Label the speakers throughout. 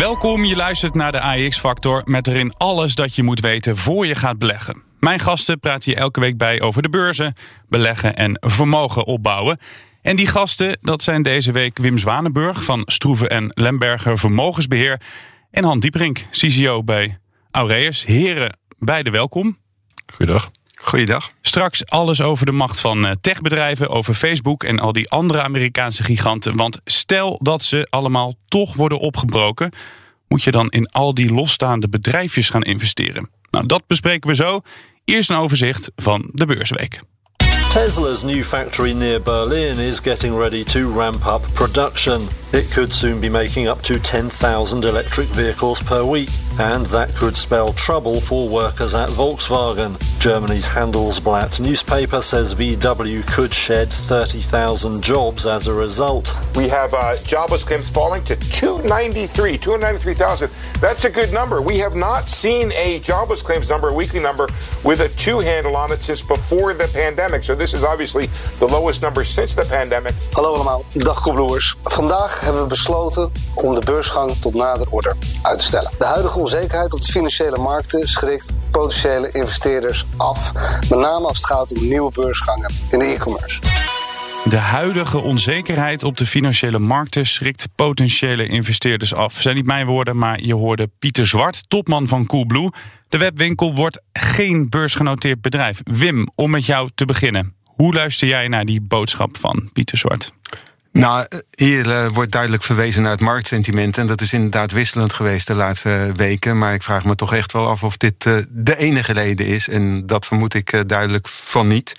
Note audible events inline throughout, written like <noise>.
Speaker 1: Welkom, je luistert naar de AEX-factor met erin alles dat je moet weten voor je gaat beleggen. Mijn gasten praten je elke week bij over de beurzen, beleggen en vermogen opbouwen. En die gasten, dat zijn deze week Wim Zwanenburg van Stroeven en Lemberger Vermogensbeheer en Han Dieperink, CCO bij Aureus. Heren, beide welkom.
Speaker 2: Goeiedag.
Speaker 3: Goeiedag.
Speaker 1: Straks alles over de macht van eh, techbedrijven, over Facebook en al die andere Amerikaanse giganten. Want stel dat ze allemaal toch worden opgebroken, moet je dan in al die losstaande bedrijfjes gaan investeren. Nou, dat bespreken we zo. Eerst een overzicht van de beursweek.
Speaker 4: Tesla's new factory near Berlin is getting ready to ramp up production. It could soon be making up to 10,000 electric vehicles per week, and that could spell trouble for workers at Volkswagen. Germany's Handelsblatt newspaper says VW could shed 30,000 jobs as a result.
Speaker 5: We have uh, jobless claims falling to 293, 293,000. That's a good number. We have not seen a jobless claims number, a weekly number, with a two handle on it since before the pandemic. So this is obviously the lowest number since the pandemic.
Speaker 6: Hallo allemaal, dag Kobloers. Vandaag hebben we besloten om de beursgang tot nader order uit te stellen. De huidige onzekerheid op de financiële markten schrikt potentiële investeerders af. Met name als het gaat om nieuwe beursgangen in de e-commerce.
Speaker 1: De huidige onzekerheid op de financiële markten schrikt potentiële investeerders af. Zijn niet mijn woorden, maar je hoorde Pieter Zwart, topman van Coolblue. De webwinkel wordt geen beursgenoteerd bedrijf. Wim, om met jou te beginnen. Hoe luister jij naar die boodschap van Pieter Zwart?
Speaker 3: Nou, hier uh, wordt duidelijk verwezen naar het marktsentiment. En dat is inderdaad wisselend geweest de laatste weken. Maar ik vraag me toch echt wel af of dit uh, de enige reden is. En dat vermoed ik uh, duidelijk van niet.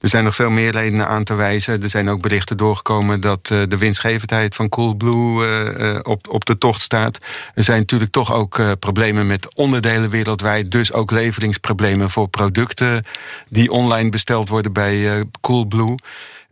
Speaker 3: Er zijn nog veel meer redenen aan te wijzen. Er zijn ook berichten doorgekomen dat de winstgevendheid van Coolblue op, op de tocht staat. Er zijn natuurlijk toch ook problemen met onderdelen wereldwijd. Dus ook leveringsproblemen voor producten die online besteld worden bij Coolblue.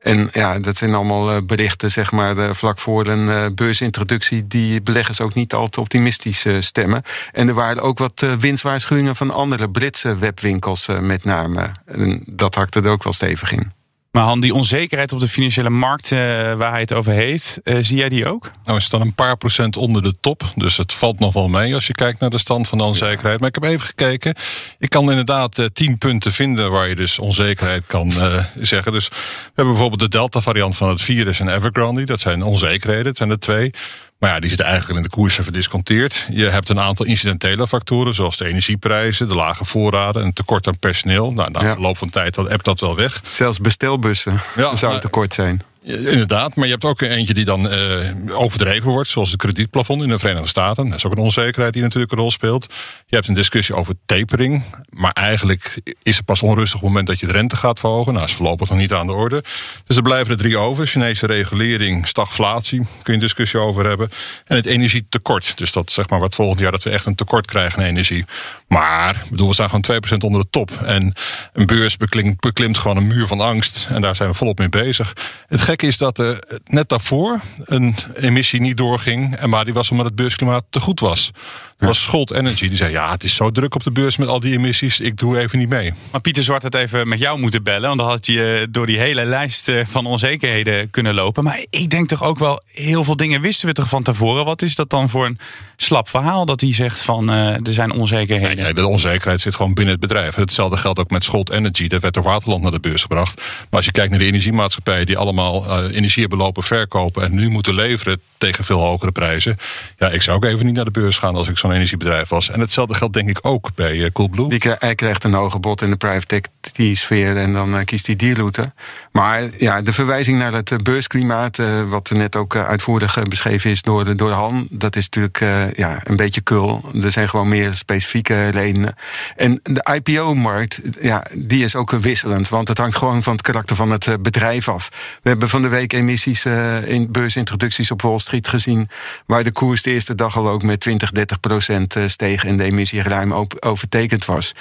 Speaker 3: En ja, dat zijn allemaal berichten, zeg maar, vlak voor een beursintroductie, die beleggers ook niet al te optimistisch stemmen. En er waren ook wat winstwaarschuwingen van andere Britse webwinkels, met name. En dat hakte er ook wel stevig in.
Speaker 1: Maar Han, die onzekerheid op de financiële markt uh, waar hij het over heeft, uh, zie jij die ook?
Speaker 2: Nou, we staan een paar procent onder de top. Dus het valt nog wel mee als je kijkt naar de stand van de onzekerheid. Maar ik heb even gekeken. Ik kan inderdaad uh, tien punten vinden waar je dus onzekerheid kan zeggen. Dus we hebben bijvoorbeeld de Delta-variant van het virus en Evergrande. Dat zijn onzekerheden, dat zijn er twee. Maar ja, die zitten eigenlijk in de koersen verdisconteerd. Je hebt een aantal incidentele factoren, zoals de energieprijzen, de lage voorraden en tekort aan personeel. Nou, na ja. verloop van tijd hebt dat wel weg.
Speaker 3: Zelfs bestelbussen ja, zou tekort zijn.
Speaker 2: Inderdaad, maar je hebt ook eentje die dan uh, overdreven wordt, zoals het kredietplafond in de Verenigde Staten. Dat is ook een onzekerheid die natuurlijk een rol speelt. Je hebt een discussie over tapering, maar eigenlijk is het pas onrustig op het moment dat je de rente gaat verhogen. Nou, is voorlopig nog niet aan de orde. Dus er blijven er drie over: Chinese regulering, stagflatie, kun je een discussie over hebben. En het energietekort. Dus dat zeg maar wat volgend jaar dat we echt een tekort krijgen aan energie. Maar bedoel, we staan gewoon 2% onder de top. En een beurs beklimt, beklimt gewoon een muur van angst. En daar zijn we volop mee bezig. Het gekke is dat er net daarvoor een emissie niet doorging. En maar die was omdat het beursklimaat te goed was. Dat was Scholt Energy. Die zei: Ja, het is zo druk op de beurs met al die emissies. Ik doe even niet mee.
Speaker 1: Maar Pieter Zwart had even met jou moeten bellen. Want dan had je door die hele lijst van onzekerheden kunnen lopen. Maar ik denk toch ook wel, heel veel dingen wisten we toch van tevoren. Wat is dat dan voor een slap verhaal dat hij zegt van uh, er zijn onzekerheden?
Speaker 2: Nee, de onzekerheid zit gewoon binnen het bedrijf. Hetzelfde geldt ook met Scholt Energy. Dat werd door Waterland naar de beurs gebracht. Maar als je kijkt naar de energiemaatschappijen die allemaal uh, energie hebben lopen verkopen. en nu moeten leveren tegen veel hogere prijzen. Ja, ik zou ook even niet naar de beurs gaan als ik zo'n energiebedrijf was. En hetzelfde geldt denk ik ook bij uh, Coolblue.
Speaker 3: Die krijgt een hoger bod in de private equity-sfeer en dan uh, kiest hij die route. Maar ja, de verwijzing naar het beursklimaat, wat net ook uitvoerig beschreven is door door Han, dat is natuurlijk ja, een beetje kul. Er zijn gewoon meer specifieke redenen. En de IPO-markt, ja, die is ook wisselend, want het hangt gewoon van het karakter van het bedrijf af. We hebben van de week emissies, uh, in beursintroducties op Wall Street gezien. Waar de koers de eerste dag al ook met 20, 30 procent steeg en de emissie ruim overtekend was.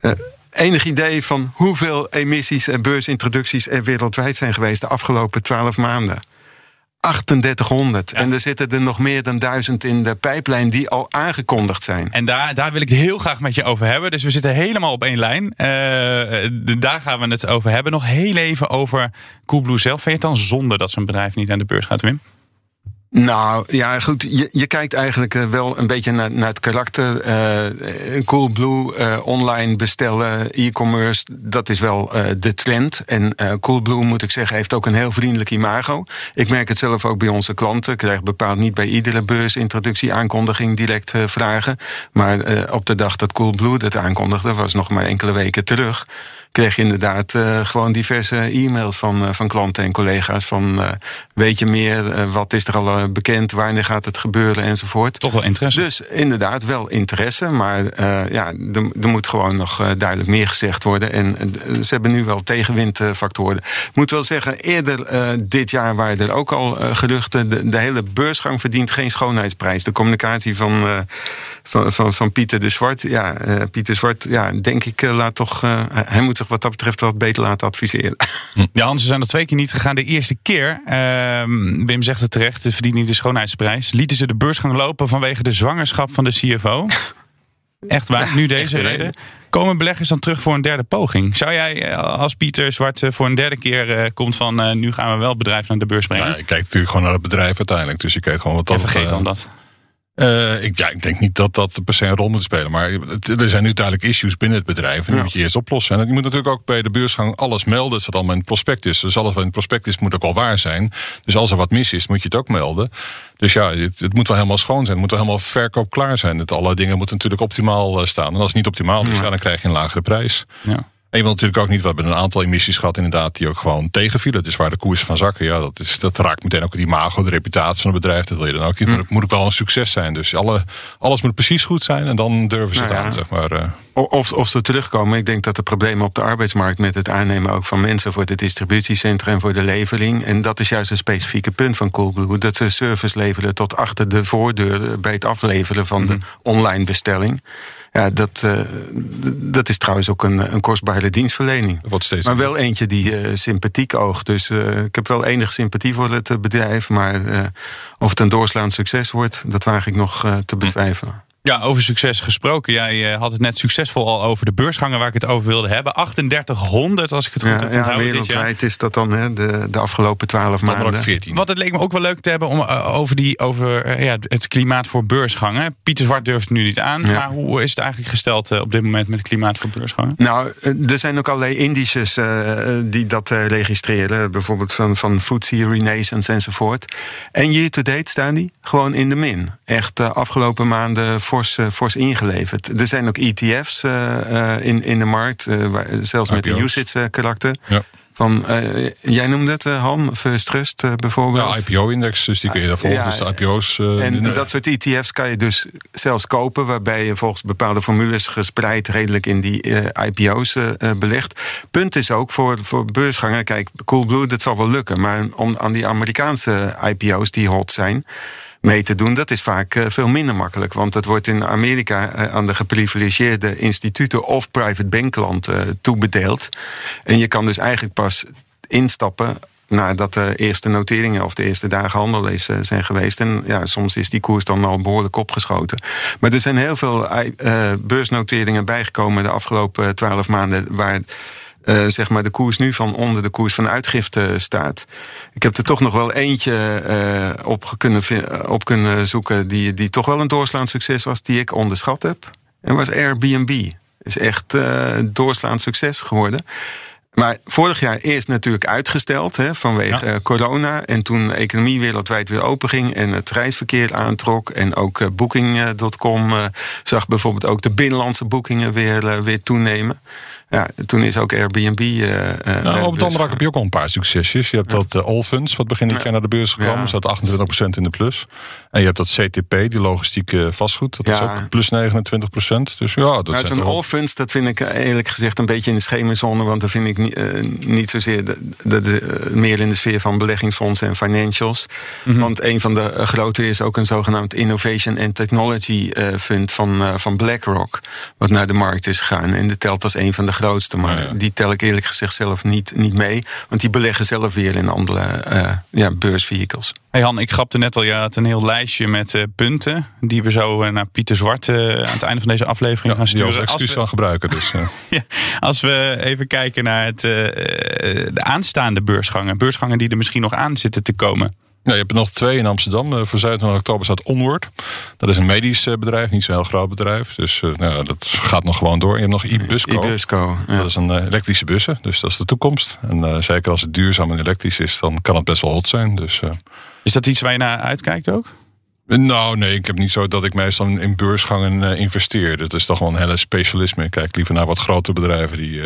Speaker 3: Uh, enig idee van hoeveel emissies en beursintroducties er wereldwijd zijn geweest de afgelopen 12 maanden? 3800. En er zitten er nog meer dan duizend in de pijplijn die al aangekondigd zijn.
Speaker 1: En daar, daar wil ik het heel graag met je over hebben. Dus we zitten helemaal op één lijn. Uh, daar gaan we het over hebben. Nog heel even over Coolblue zelf. Vind je het dan zonde dat zo'n bedrijf niet aan de beurs gaat, Wim?
Speaker 3: Nou ja, goed. Je, je kijkt eigenlijk uh, wel een beetje naar, naar het karakter. Uh, Coolblue, uh, online bestellen, e-commerce, dat is wel de trend. En Coolblue, moet ik zeggen, heeft ook een heel vriendelijk imago. Ik merk het zelf ook bij onze klanten. Ik krijg bepaald niet bij iedere beursintroductie aankondiging direct vragen. Maar op de dag dat Coolblue dat aankondigde, was nog maar enkele weken terug kreeg je inderdaad uh, gewoon diverse e-mails van, uh, van klanten en collega's. Van uh, weet je meer, wat is er al bekend, wanneer gaat het gebeuren enzovoort.
Speaker 1: Toch wel interesse.
Speaker 3: Dus inderdaad wel interesse, maar ja, er, er, moet gewoon nog duidelijk meer gezegd worden. En ze hebben nu wel tegenwindfactoren. Ik moet wel zeggen, eerder dit jaar waren er ook al geruchten. De, de, hele beursgang verdient geen schoonheidsprijs. De communicatie van, van, van, van, Pieter de Zwart, ja, Pieter Zwart, ja, denk ik, laat toch, hij moet zich wat dat betreft wat beter laten adviseren.
Speaker 1: Ja, Hans, ze zijn er twee keer niet gegaan. De eerste keer, uh, Wim zegt het terecht, ze verdienen niet de schoonheidsprijs. Lieten ze de beurs gaan lopen vanwege de zwangerschap van de CFO. <laughs> Echt waar, nu deze reden. Komen beleggers dan terug voor een derde poging? Zou jij eh, als Pieter Zwart eh, voor een derde keer uh, komt van uh, nu gaan we wel het bedrijf naar de beurs brengen?
Speaker 2: Nou, ik kijk natuurlijk gewoon naar het bedrijf uiteindelijk. Dus je kijkt gewoon wat
Speaker 1: dat. vergeet dan dat.
Speaker 2: Uh, ik, ja, ik denk niet dat dat per se een rol moet spelen. Maar er zijn nu duidelijk issues binnen het bedrijf. En die moet je eerst oplossen. En je moet natuurlijk ook bij de beursgang alles melden. Dat staat allemaal in het prospectus. Dus alles wat in het prospectus moet ook al waar zijn. Dus als er wat mis is, moet je het ook melden. Dus ja, het, het moet wel helemaal schoon zijn. Het moet wel helemaal verkoop klaar zijn. Het, alle dingen moeten natuurlijk optimaal eh, staan. En als het niet optimaal is, ja. dan krijg je een lagere prijs. Ja. En je wilt natuurlijk ook niet, we hebben een aantal emissies gehad inderdaad die ook gewoon tegenvielen. Dus waar de koersen van zakken, ja, dat, is, dat raakt meteen ook het imago, de reputatie van het bedrijf. Dat wil je dan ook. Het hm. moet ook wel een succes zijn. Dus alle, alles moet precies goed zijn en dan durven ze nou het aan, zeg maar. Uh.
Speaker 3: Of, of ze terugkomen. Ik denk dat de problemen op de arbeidsmarkt met het aannemen ook van mensen voor de distributiecentra en voor de levering. En dat is juist een specifieke punt van Coolblue. Dat ze service leveren tot achter de voordeur bij het afleveren van de hm. online bestelling. Ja, dat, uh, dat is trouwens ook een, een kostbare dienstverlening.
Speaker 2: Wat steeds
Speaker 3: maar wel eentje die uh, sympathiek oogt. Dus uh, ik heb wel enige sympathie voor het bedrijf. Maar of het een doorslaand succes wordt, dat waag ik nog te hm. betwijfelen.
Speaker 1: Ja, over succes gesproken. Jij uh, had het net succesvol al over de beursgangen waar ik het over wilde hebben. 3800 als ik het goed
Speaker 3: ja,
Speaker 1: heb
Speaker 3: Ja, wereldwijd is dat dan hè, de, de afgelopen 12 maanden.
Speaker 1: 14. Wat het leek me ook wel leuk te hebben om uh, over, die, over uh, ja, het klimaat voor beursgangen. Pieter Zwart durft nu niet aan. Maar hoe is het eigenlijk gesteld op dit moment met het klimaat voor beursgangen?
Speaker 3: Nou, er zijn ook allerlei indices die dat registreren. Bijvoorbeeld van, van FTSE, Renaissance enzovoort. En year to date staan die gewoon in de min. Echt afgelopen maanden voor fors, uh, fors ingeleverd. Er zijn ook ETF's uh, uh, in, in de markt, zelfs met een usage karakter. Ja. Van, jij noemde het, Han, First Trust bijvoorbeeld.
Speaker 2: Ja, IPO-index, dus die kun je daar volgen. Ja, dus de IPO's.
Speaker 3: en dat soort ETF's kan je dus zelfs kopen, waarbij je volgens bepaalde formules gespreid redelijk in die IPO's belegt. Punt is ook voor, voor beursgangen, kijk, Coolblue, dat zal wel lukken. Maar om aan die Amerikaanse IPO's die hot zijn mee te doen. Dat is vaak uh, veel minder makkelijk. Want dat wordt in Amerika uh, aan de geprivilegeerde instituten of private bankklanten uh, toebedeeld. En je kan dus eigenlijk pas instappen nadat de eerste noteringen of de eerste dagen handel is, zijn geweest. En ja, soms is die koers dan al behoorlijk opgeschoten. Maar er zijn heel veel beursnoteringen bijgekomen de afgelopen twaalf maanden. waar uh, zeg maar de koers nu van onder de koers van uitgifte staat. Ik heb er toch nog wel eentje uh, op, kunnen, op kunnen zoeken die, die toch wel een doorslaand succes was, die ik onderschat heb. En was Airbnb. Is echt uh, doorslaand succes geworden. Maar vorig jaar eerst natuurlijk uitgesteld hè, vanwege ja. corona. En toen de economie wereldwijd weer open ging en het reisverkeer aantrok. En ook Booking.com zag bijvoorbeeld ook de binnenlandse boekingen weer, weer toenemen. Ja, toen is ook Airbnb. Uh,
Speaker 2: nou, op het andere heb je ook al een paar succesjes. Je hebt dat uh, wat begin dit jaar naar de beurs gekomen. Ja. Zat 28% in de plus. En je hebt dat CTP, die logistieke vastgoed. Dat is ook plus 29%. Dus ja, dat
Speaker 3: nou, Zo'n Allfunds, dat vind ik eerlijk gezegd een beetje in de schemerzone. Want daar vind ik ni- eh, niet zozeer de, de, de- meer in de sfeer van beleggingsfondsen en financials. Want een van de grote is ook een zogenaamd Innovation and Technology Fund van, van BlackRock. Wat naar de markt is gegaan. En dat telt als een van de grootste. Maar
Speaker 2: Ja, ja.
Speaker 3: die tel ik eerlijk gezegd zelf niet, niet mee. Want die beleggen zelf weer in andere eh, ja, beursvehicles.
Speaker 1: Hey Han, ik grapte net al, je had een heel lijstje met eh, punten. Die we zo eh, naar Pieter Zwart eh, aan het einde van deze aflevering gaan
Speaker 2: die als
Speaker 1: sturen. Als
Speaker 2: excuus gebruiken. Dus, eh. <laughs>
Speaker 1: Ja, als we even kijken naar het, eh, eh, de aanstaande beursgangen. Beursgangen die er misschien nog aan zitten te komen.
Speaker 2: Ja, je hebt er nog twee in Amsterdam. Eh, voor 27 oktober staat Onward. Dat is een medisch eh, bedrijf, niet zo'n heel groot bedrijf. Dus eh, nou, dat gaat nog gewoon door. Je hebt nog iBusco.
Speaker 3: Ibusco. Ja.
Speaker 2: Dat is een elektrische bussen, dus dat is de toekomst. En eh, zeker als het duurzaam en elektrisch is, dan kan het best wel hot zijn. Dus, eh,
Speaker 1: Is dat iets waar je naar uitkijkt ook?
Speaker 2: nou, nee, ik heb niet zo dat ik meestal in- in beursgangen investeer. Dat is toch wel een hele specialisme. Ik kijk liever naar wat grotere bedrijven die.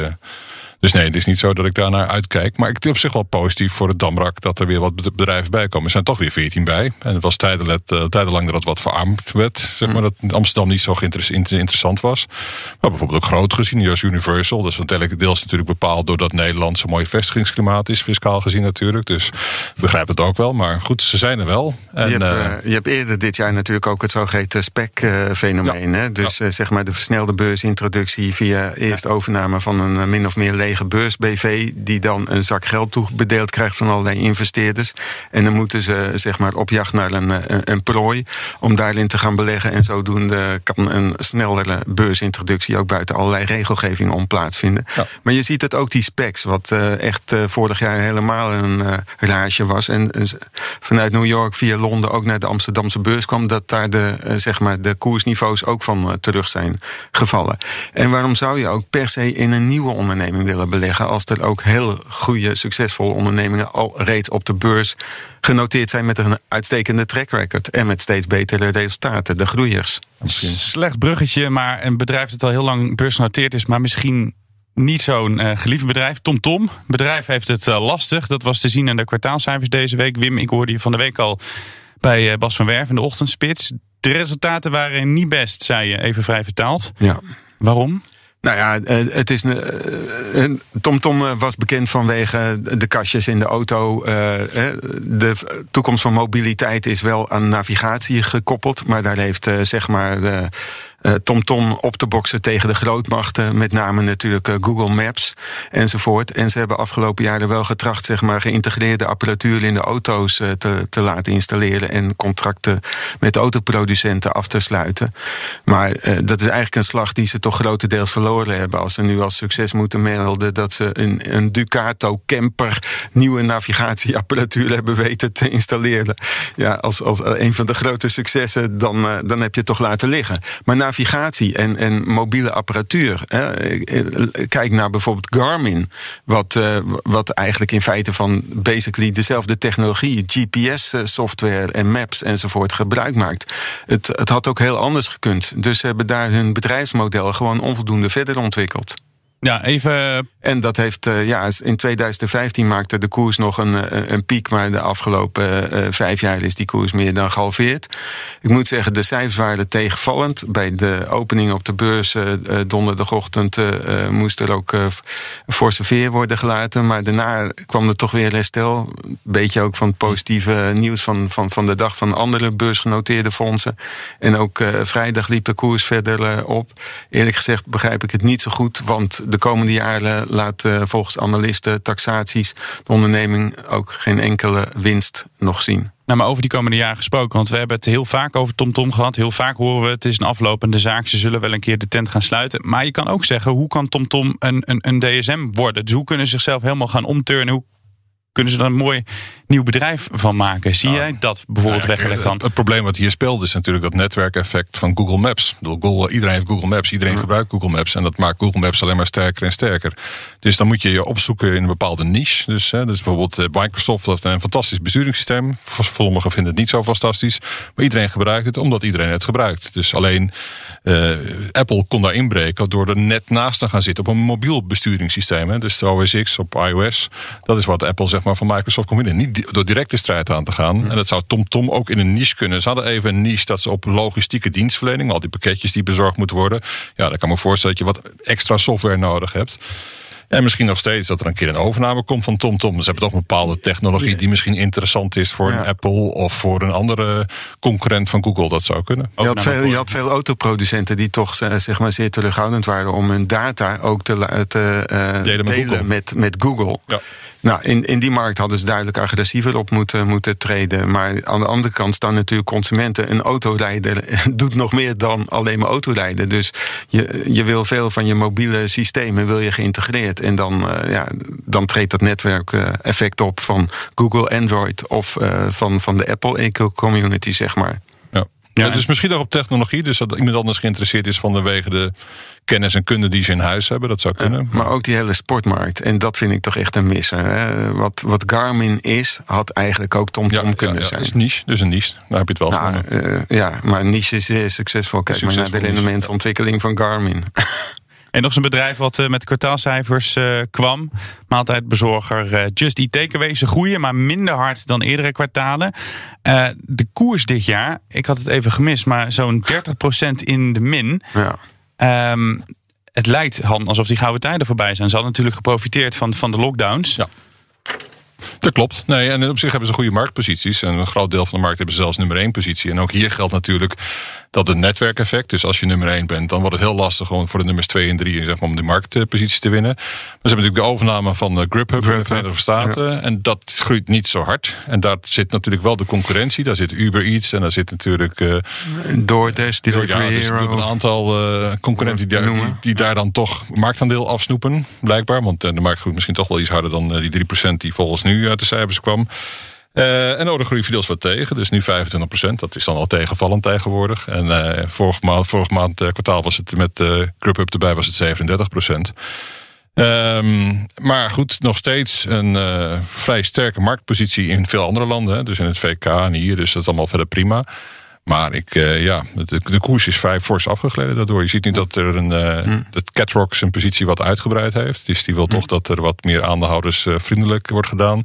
Speaker 2: Eh, dus nee, het is niet zo dat ik daar naar uitkijk. Maar ik is op zich wel positief voor het Damrak dat er weer wat bed- bedrijven bij komen. Er zijn toch weer 14 bij. En het was tijdenlang, uh, tijdenlang dat het wat verarmd werd. Zeg maar, dat Amsterdam niet zo interessant was. Maar bijvoorbeeld ook groot gezien, als Universal. Dat is van deels natuurlijk bepaald doordat Nederland zo'n mooi vestigingsklimaat is, fiscaal gezien natuurlijk. Dus ik begrijp het ook wel. Maar goed, ze zijn er wel. En,
Speaker 3: je, hebt,
Speaker 2: eh,
Speaker 3: eh, je hebt eerder dit jaar natuurlijk ook het zogeheten SPEC-fenomeen. hè? Dus eh, zeg maar de versnelde beursintroductie via eerst overname van een eh, min of meer lege beurs BV, die dan een zak geld toebedeeld krijgt van allerlei investeerders. En dan moeten ze zeg maar op jacht naar een, eh, een, prooi om daarin te gaan beleggen. En zodoende kan een snellere beursintroductie ook buiten allerlei regelgeving om plaatsvinden.
Speaker 2: Ja.
Speaker 3: Maar je ziet het ook die specs, wat eh, echt eh, vorig jaar helemaal een eh, rage was. En vanuit New York via Londen ook naar de Amsterdamse beurs kwam, dat daar de, zeg maar de koersniveaus ook van terug zijn gevallen. En waarom zou je ook per se in een nieuwe onderneming willen beleggen, als er ook heel goede, succesvolle ondernemingen al reeds op de beurs genoteerd zijn met een uitstekende track record en met steeds betere resultaten, de groeiers.
Speaker 1: Slecht bruggetje, maar een bedrijf dat al heel lang beursgenoteerd is, maar misschien niet zo'n eh, geliefd bedrijf. TomTom. Het bedrijf heeft het eh, lastig. Dat was te zien in de kwartaalcijfers deze week. Wim, ik hoorde je van de week al bij eh, Bas van Werf in de ochtendspits. De resultaten waren niet best, zei je, even vrij vertaald.
Speaker 3: Ja.
Speaker 1: Waarom?
Speaker 3: Nou ja, eh, het is. eh, eh, TomTom eh, was bekend vanwege de kastjes in de auto. De toekomst van mobiliteit is wel aan navigatie gekoppeld. Maar daar heeft zeg maar. Eh, eh, TomTom op te boksen tegen de grootmachten. Met name natuurlijk eh, Google Maps enzovoort. En ze hebben afgelopen jaren wel getracht, zeg maar, geïntegreerde apparatuur in de auto's eh, te, te laten installeren. En contracten met autoproducenten af te sluiten. Maar dat is eigenlijk een slag die ze toch grotendeels verloren hebben. Als ze nu als succes moeten melden dat ze een, een Ducato camper nieuwe navigatieapparatuur hebben weten te installeren. Ja, als, als een van de grote successen, dan, dan heb je het toch laten liggen. Maar navigatie en, en mobiele apparatuur. Eh, kijk naar bijvoorbeeld Garmin, wat, eh, wat eigenlijk in feite van basically dezelfde technologie, GPS-software en maps enzovoort gebruik maakt. Het, het had ook heel anders gekund. Dus ze hebben daar hun bedrijfsmodel gewoon onvoldoende verder ontwikkeld.
Speaker 1: Ja, even.
Speaker 3: En dat heeft, eh, ja, in 2015 maakte de koers nog een, eh, een piek, maar de afgelopen eh, vijf jaar is die koers meer dan gehalveerd. Ik moet zeggen, de cijfers waren tegenvallend. Bij de opening op de beurs eh, eh, donderdagochtend eh, eh, moest er ook eh, forse veer worden gelaten. Maar daarna kwam er toch weer herstel. Een beetje ook van het positieve nieuws van, van, van de dag van andere beursgenoteerde fondsen. En ook eh, vrijdag liep de koers verder eh, op. Eerlijk gezegd begrijp ik het niet zo goed, want de komende jaren laat eh, volgens analisten, taxaties, de onderneming ook geen enkele winst nog zien.
Speaker 1: Nou, maar over die komende jaren gesproken. Want we hebben het heel vaak over TomTom gehad. Heel vaak horen we het is een aflopende zaak. Ze zullen wel een keer de tent gaan sluiten. Maar je kan ook zeggen, hoe kan TomTom een, een, een DSM worden? Dus hoe kunnen ze zichzelf helemaal gaan omturnen? Hoe kunnen ze er een mooi nieuw bedrijf van maken? Zie jij dat bijvoorbeeld
Speaker 2: Nou,
Speaker 1: weggelegd
Speaker 2: het,
Speaker 1: dan?
Speaker 2: het probleem wat hier speelt is natuurlijk dat netwerkeffect van Google Maps. Bedoel, Google, iedereen heeft Google Maps, iedereen gebruikt Google Maps. En dat maakt Google Maps alleen maar sterker en sterker. Dus dan moet je je opzoeken in een bepaalde niche. Dus, hè, dus bijvoorbeeld eh, Microsoft heeft een fantastisch besturingssysteem. Sommigen vinden het niet zo fantastisch. Maar iedereen gebruikt het omdat iedereen het gebruikt. Dus alleen eh, Apple kon daar inbreken door er net naast te gaan zitten op een mobiel besturingssysteem. Hè. Dus de OS X op iOS. Dat is wat Apple zeg maar, van Microsoft winnen. Niet door direct de strijd aan te gaan. En dat zou TomTom ook in een niche kunnen. Ze hadden even een niche dat ze op logistieke dienstverlening, al die pakketjes die bezorgd moeten worden. Ja, dan kan ik me voorstellen dat je wat extra software nodig hebt. En misschien nog steeds dat er een keer een overname komt van TomTom. Ze hebben toch een bepaalde technologie die misschien interessant is voor een Apple of voor een andere concurrent van Google. Dat zou kunnen.
Speaker 3: Je had, veel, je had veel autoproducenten die toch zeg maar, zeer terughoudend waren om hun data ook te, te uh, delen, met, Google. met, met Google. Ja. Nou, in, in die markt hadden ze duidelijk agressiever op moeten, moeten treden. Maar aan de andere kant staan natuurlijk consumenten. Een autorijder <laughs> doet nog meer dan alleen maar autorijden. Dus je, je wil veel van je mobiele systemen wil je geïntegreerd. En dan, uh, ja, dan treedt dat netwerk uh, effect op van Google, Android of uh, van, van de Apple eco-community, zeg maar.
Speaker 2: Ja, dus misschien nog op technologie. Dus dat iemand anders geïnteresseerd is vanwege de kennis en kunde die ze in huis hebben. Dat zou kunnen.
Speaker 3: maar ook die hele sportmarkt. En dat vind ik toch echt een misser. Hè? Wat, wat Garmin is, had eigenlijk ook TomTom Tom kunnen zijn.
Speaker 2: Dat is niche, dus een niche. Daar heb je het wel nou,
Speaker 3: uh, Ja, maar niche is zeer succesvol. Kijk maar naar de rendementsontwikkeling van Garmin. <laughs>
Speaker 1: En nog eens een bedrijf wat uh, met kwartaalcijfers uh, kwam. Maaltijdbezorger uh, Just Eat Takeaway. Ze groeien, maar minder hard dan eerdere kwartalen. de koers dit jaar, ik had het even gemist, maar zo'n 30% in de min. Ja. Um, het lijkt, Han, alsof die gouden tijden voorbij zijn. Ze hadden natuurlijk geprofiteerd van, van de lockdowns.
Speaker 2: Ja. Dat klopt. Nee, en op zich hebben ze goede marktposities. En een groot deel van de markt hebben ze zelfs nummer één positie. En ook hier geldt natuurlijk dat het netwerkeffect. Dus als je nummer 1 bent, dan wordt het heel lastig gewoon voor de nummers 2 en 3 zeg maar, om de marktpositie te winnen. Maar ze hebben natuurlijk de overname van de Grubhub in de Verenigde Staten. En dat groeit niet zo hard. En daar zit natuurlijk wel de concurrentie. Daar zit Uber Eats en daar zit natuurlijk. Uh,
Speaker 3: DoorDash, Delivery ja, dus
Speaker 2: Hero. Een aantal uh, concurrenten die, die, die, daar dan toch marktaandeel afsnoepen, blijkbaar. Want de markt groeit misschien toch wel iets harder dan die 3% die volgens nu uit de cijfers kwam. Uh, en oh, de groei viel wat tegen, dus nu 25 procent. Dat is dan al tegenvallend tegenwoordig. En uh, vorige maand, vorige maand uh, kwartaal was het met uh, Grubhub erbij was het 37 procent. Um, maar goed, nog steeds een vrij sterke marktpositie in veel andere landen. Hè. Dus in het VK en hier, dus dat is allemaal verder prima. Maar ik, uh, ja, de, de, koers is vrij fors afgegleden daardoor. Je ziet nu dat er een, uh, dat Catrock zijn positie wat uitgebreid heeft. Dus die wil toch dat er wat meer aandeelhouders uh, vriendelijk wordt gedaan.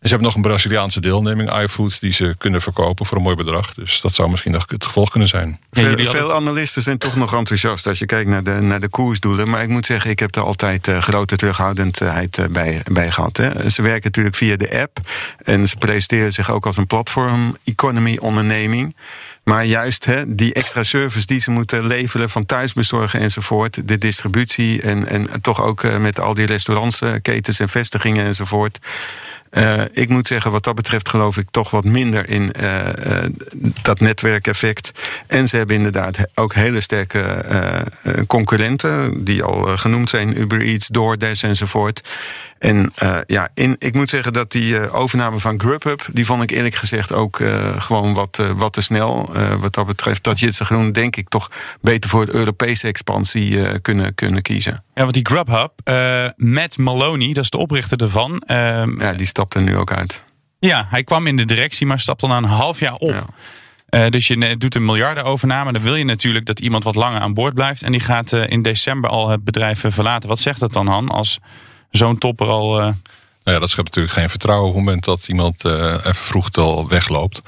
Speaker 2: En ze hebben nog een Braziliaanse deelneming, iFood, die ze kunnen verkopen voor een mooi bedrag. Dus dat zou misschien nog het gevolg kunnen zijn.
Speaker 3: Veel, veel analisten zijn toch nog enthousiast als je kijkt naar de, naar de koersdoelen. Maar ik moet zeggen, ik heb er altijd grote terughoudendheid bij, bij gehad. Hè. Ze werken natuurlijk via de app. En ze presenteren zich ook als een platform economy onderneming. Maar juist hè, die extra service die ze moeten leveren van thuisbezorgen enzovoort, de distributie en, en toch ook eh, met al die restaurants, eh, ketens en vestigingen enzovoort. Uh, ik moet zeggen, wat dat betreft geloof ik toch wat minder in uh, uh, dat netwerkeffect. En ze hebben inderdaad ook hele sterke concurrenten, die al genoemd zijn, Uber Eats, DoorDash enzovoort. En uh, ja, in, ik moet zeggen dat die uh, overname van Grubhub, die vond ik eerlijk gezegd ook uh, gewoon wat, wat te snel. wat dat betreft, dat Jitse Groen denk ik toch beter voor Europese expansie kunnen, kunnen kiezen.
Speaker 1: Ja, want die Grubhub, Matt Maloney, dat is de oprichter ervan.
Speaker 3: Ehm, ja, die stapt er nu ook uit.
Speaker 1: Ja, hij kwam in de directie, maar stapte dan een half jaar op. Ja. dus je doet een miljardenovername. Dan wil je natuurlijk dat iemand wat langer aan boord blijft. En die gaat in december al het bedrijf verlaten. Wat zegt dat dan, Han? Als zo'n topper al. Uh...
Speaker 2: Nou ja, dat schept natuurlijk geen vertrouwen op het moment dat iemand uh, even vroeg al wegloopt.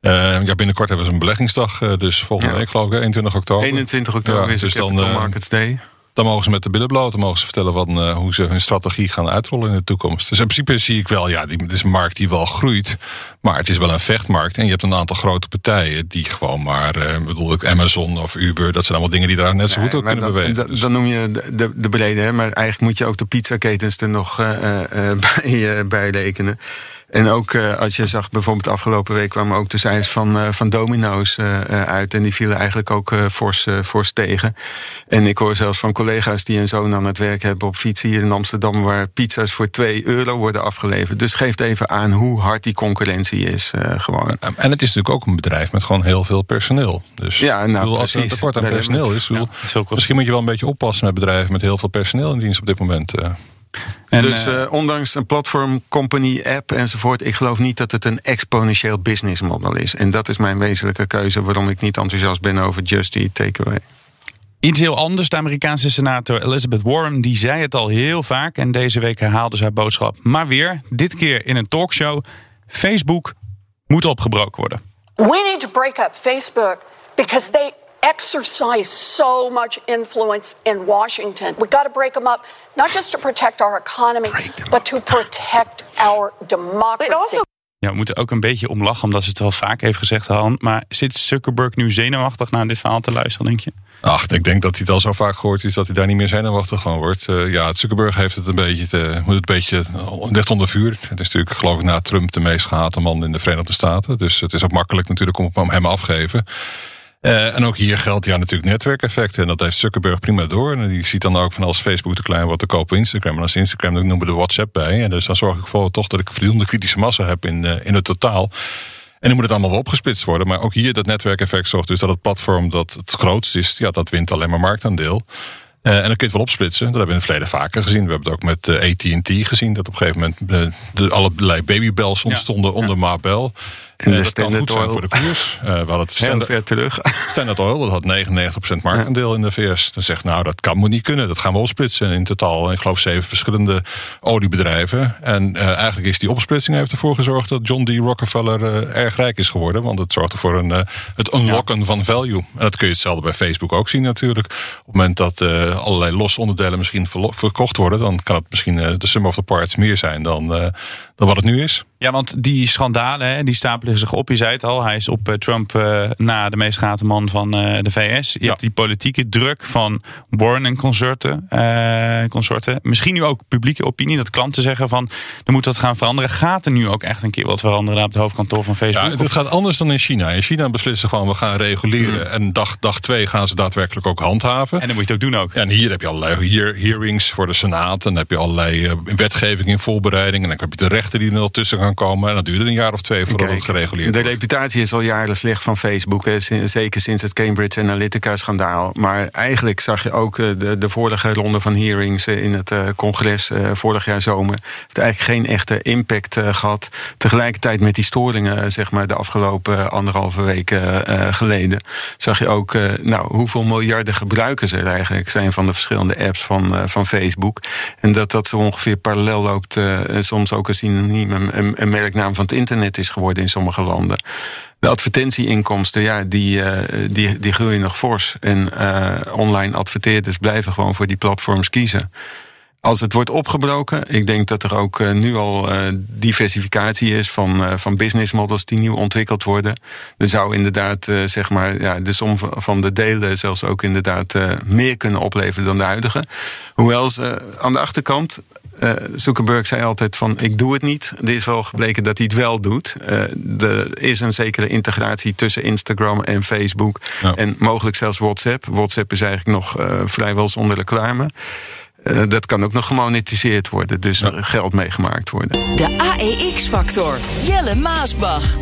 Speaker 2: Uh, ja, binnenkort hebben we een beleggingsdag, dus volgende week geloof ik, 21 oktober.
Speaker 3: 21 oktober ja, is dus Capital dan, Markets Day.
Speaker 2: Dan mogen ze met de billen bloot. Dan mogen ze vertellen wat, uh, hoe ze hun strategie gaan uitrollen in de toekomst. Dus in principe zie ik wel, ja, dit is een markt die wel groeit. Maar het is wel een vechtmarkt. En je hebt een aantal grote partijen die gewoon maar, uh, bedoel ik, Amazon of Uber. Dat zijn allemaal dingen die daar net zo goed op kunnen bewegen.
Speaker 3: Dan, dus. dan noem je de, de, de brede, hè? maar eigenlijk moet je ook de pizzaketens er nog uh, <laughs> bij, bij rekenen. En ook uh, als je zag, bijvoorbeeld afgelopen week kwamen ook de cijfers van, uh, van Domino's uh, uit. En die vielen eigenlijk ook fors, fors tegen. En ik hoor zelfs van collega's die een zoon aan het werk hebben op fiets hier in Amsterdam, waar pizza's voor 2 euro worden afgeleverd. Dus geeft even aan hoe hard die concurrentie is. gewoon.
Speaker 2: En het is natuurlijk ook een bedrijf met gewoon heel veel personeel. Dus
Speaker 3: ja, nou, bedoel,
Speaker 2: als er een tekort aan personeel is, bedoel, ja, misschien moet je wel een beetje oppassen met bedrijven met heel veel personeel in dienst op dit moment.
Speaker 3: En, dus uh, ondanks een platform, company, app enzovoort, ik geloof niet dat het een exponentieel business model is. En dat is mijn wezenlijke keuze waarom ik niet enthousiast ben over Just Eat Takeaway.
Speaker 1: Iets heel anders. De Amerikaanse senator Elizabeth Warren die zei het al heel vaak. En deze week herhaalde ze haar boodschap. Maar weer, dit keer in een talkshow. Facebook moet opgebroken worden.
Speaker 7: We need to break up Facebook because they exercise so much influence in Washington. We got to break them up, not just to protect our economy, but to protect our democracy.
Speaker 1: Ja, we moeten ook een beetje om lachen, omdat ze het wel vaak heeft gezegd, Han. Maar zit Zuckerberg nu zenuwachtig naar dit verhaal te luisteren, denk je?
Speaker 2: Ach, ik denk dat hij het al zo vaak gehoord is dat hij daar niet meer zenuwachtig van wordt. Uh, ja, Zuckerberg heeft het een beetje, te, moet het een beetje ligt onder vuur. Het is natuurlijk, geloof ik, na Trump de meest gehate man in de Verenigde Staten. Dus het is ook makkelijk natuurlijk om hem afgeven. Uh, en ook hier geldt ja natuurlijk netwerkeffecten. En dat heeft Zuckerberg prima door. En die ziet dan ook van als Facebook te klein wordt te kopen Instagram. En als Instagram, dan noemen we de WhatsApp bij. En dus dan zorg ik voor toch dat ik voldoende kritische massa heb in, uh, in het totaal. En dan moet het allemaal wel opgesplitst worden. Maar ook hier dat netwerkeffect zorgt dus dat het platform dat het grootst is, ja, dat wint alleen maar marktaandeel. Uh, en dan kun je het wel opsplitsen. Dat hebben we in het verleden vaker gezien. We hebben het ook met uh, AT&T gezien. Dat op een gegeven moment uh, de allerlei babybels ontstonden ja. onder Mabel.
Speaker 3: En de
Speaker 2: dat kan
Speaker 3: Standard
Speaker 2: goed zijn
Speaker 3: Oil.
Speaker 2: voor de koers. Uh, we hadden het
Speaker 3: Heel
Speaker 2: standaard,
Speaker 3: ver terug. <laughs>
Speaker 2: Standard Oil dat had 99% marktaandeel in de VS. Dan zegt nou dat kan moet niet kunnen. Dat gaan we opsplitsen. In totaal, ik geloof zeven verschillende oliebedrijven. En uh, eigenlijk is die opsplitsing heeft ervoor gezorgd dat John D. Rockefeller erg rijk is geworden. Want het zorgde voor een, het unlocken ja. van value. En dat kun je hetzelfde bij Facebook ook zien natuurlijk. Op het moment dat uh, allerlei losse onderdelen misschien verkocht worden, dan kan het misschien uh, de sum of the parts meer zijn dan, uh, dan wat het nu is.
Speaker 1: Ja, want die schandalen, hè, die stapelen zich op. Je zei het al, hij is op Trump uh, na de meest gehate man van uh, de VS. Je ja. hebt die politieke druk van Warren en consorten, uh, consorten. Misschien nu ook publieke opinie, dat klanten zeggen van... er moet wat gaan veranderen. Gaat er nu ook echt een keer wat veranderen op het hoofdkantoor van Facebook?
Speaker 2: Ja, het gaat anders dan in China. In China beslissen gewoon, we gaan reguleren. Mm. En dag, dag twee gaan ze daadwerkelijk ook handhaven.
Speaker 1: En dan moet je het ook doen ook.
Speaker 2: Ja, en hier heb je allerlei hear, hearings voor de Senaat. En dan heb je allerlei wetgeving in voorbereiding. En dan heb je de rechter die er nog tussen gaan komen. En dat duurt een jaar of twee voordat Kijk, het gereguleerd
Speaker 3: De reputatie is al jaren slecht van Facebook. Hè, zeker sinds het Cambridge Analytica-schandaal. Maar eigenlijk zag je ook de, de vorige ronde van hearings in het uh, congres uh, vorig jaar zomer. Het eigenlijk geen echte impact uh, gehad. Tegelijkertijd met die storingen, zeg maar, de afgelopen anderhalve weken geleden. zag je ook nou, hoeveel miljarden gebruikers er eigenlijk zijn van de verschillende apps van, van Facebook. En dat dat zo ongeveer parallel loopt. soms ook een synoniem, een, merknaam van het internet is geworden in sommige landen. De advertentieinkomsten, ja, die, uh, die, die groeien nog fors. En uh, online adverteerders blijven gewoon voor die platforms kiezen. Als het wordt opgebroken, ik denk dat er ook uh, nu al diversificatie is van, van business models die nieuw ontwikkeld worden. Er zou inderdaad, zeg maar, ja, de som van de delen zelfs ook inderdaad meer kunnen opleveren dan de huidige. Hoewel ze aan de achterkant uh, Zuckerberg zei altijd van ik doe het niet. Er is wel gebleken dat hij het wel doet. Uh, er is een zekere integratie tussen Instagram en Facebook. Ja. En mogelijk zelfs WhatsApp. WhatsApp is eigenlijk nog uh, vrijwel zonder reclame. dat kan ook nog gemonetiseerd worden. Dus ja. geld meegemaakt worden.
Speaker 8: De AEX-factor. Jelle Maasbach.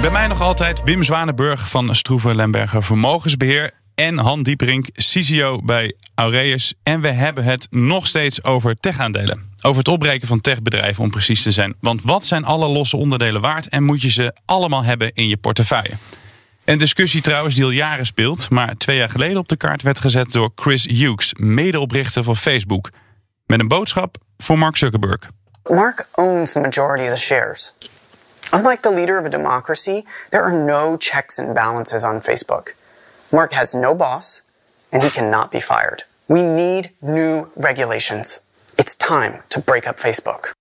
Speaker 1: Bij mij nog altijd Wim Zwanenburg van Stroeven Lemberger Vermogensbeheer en Han Dieperink, CCO bij Aureus. En we hebben het nog steeds over tech-aandelen. Over het opbreken van techbedrijven om precies te zijn. Want wat zijn alle losse onderdelen waard en moet je ze allemaal hebben in je portefeuille? Een discussie trouwens die al jaren speelt, maar twee jaar geleden op de kaart werd gezet door Chris Hughes, medeoprichter van Facebook. Met een boodschap voor Mark Zuckerberg.
Speaker 9: Mark owns the majority of the shares. Unlike the leader of a democracy, there are no checks and balances on Facebook. Mark has no boss, and he cannot be fired. We need new regulations. It's time to break up Facebook.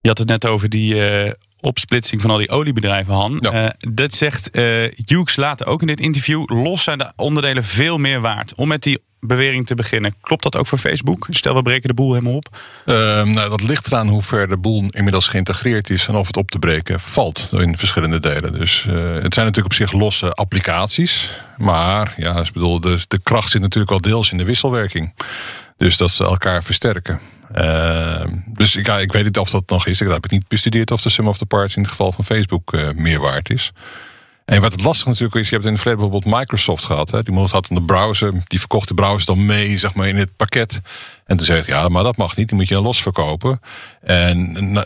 Speaker 1: Je had het net over die uh, opsplitsing van al die oliebedrijven, Han. Ja. Uh, dat zegt uh, Hughes later ook in dit interview. Los zijn de onderdelen veel meer waard. Om met die bewering te beginnen. Klopt dat ook voor Facebook? Stel, we breken de boel helemaal op.
Speaker 2: Uh, nou, dat ligt eraan hoe ver de boel inmiddels geïntegreerd is en of het op te breken valt in verschillende delen. Dus uh, het zijn natuurlijk op zich losse applicaties. Maar ja, ik bedoel, de, de kracht zit natuurlijk wel deels in de wisselwerking. Dus dat ze elkaar versterken. Uh, dus ik, ja, ik weet niet of dat nog is. Ik heb het niet bestudeerd of de sum of the parts in het geval van Facebook uh, meer waard is. En wat het lastig natuurlijk is, je hebt in het verleden bijvoorbeeld Microsoft gehad. Hè? Die had dan de browser, die verkocht de browser dan mee zeg maar, in het pakket. En toen zei ja, maar dat mag niet, die moet je los verkopen. En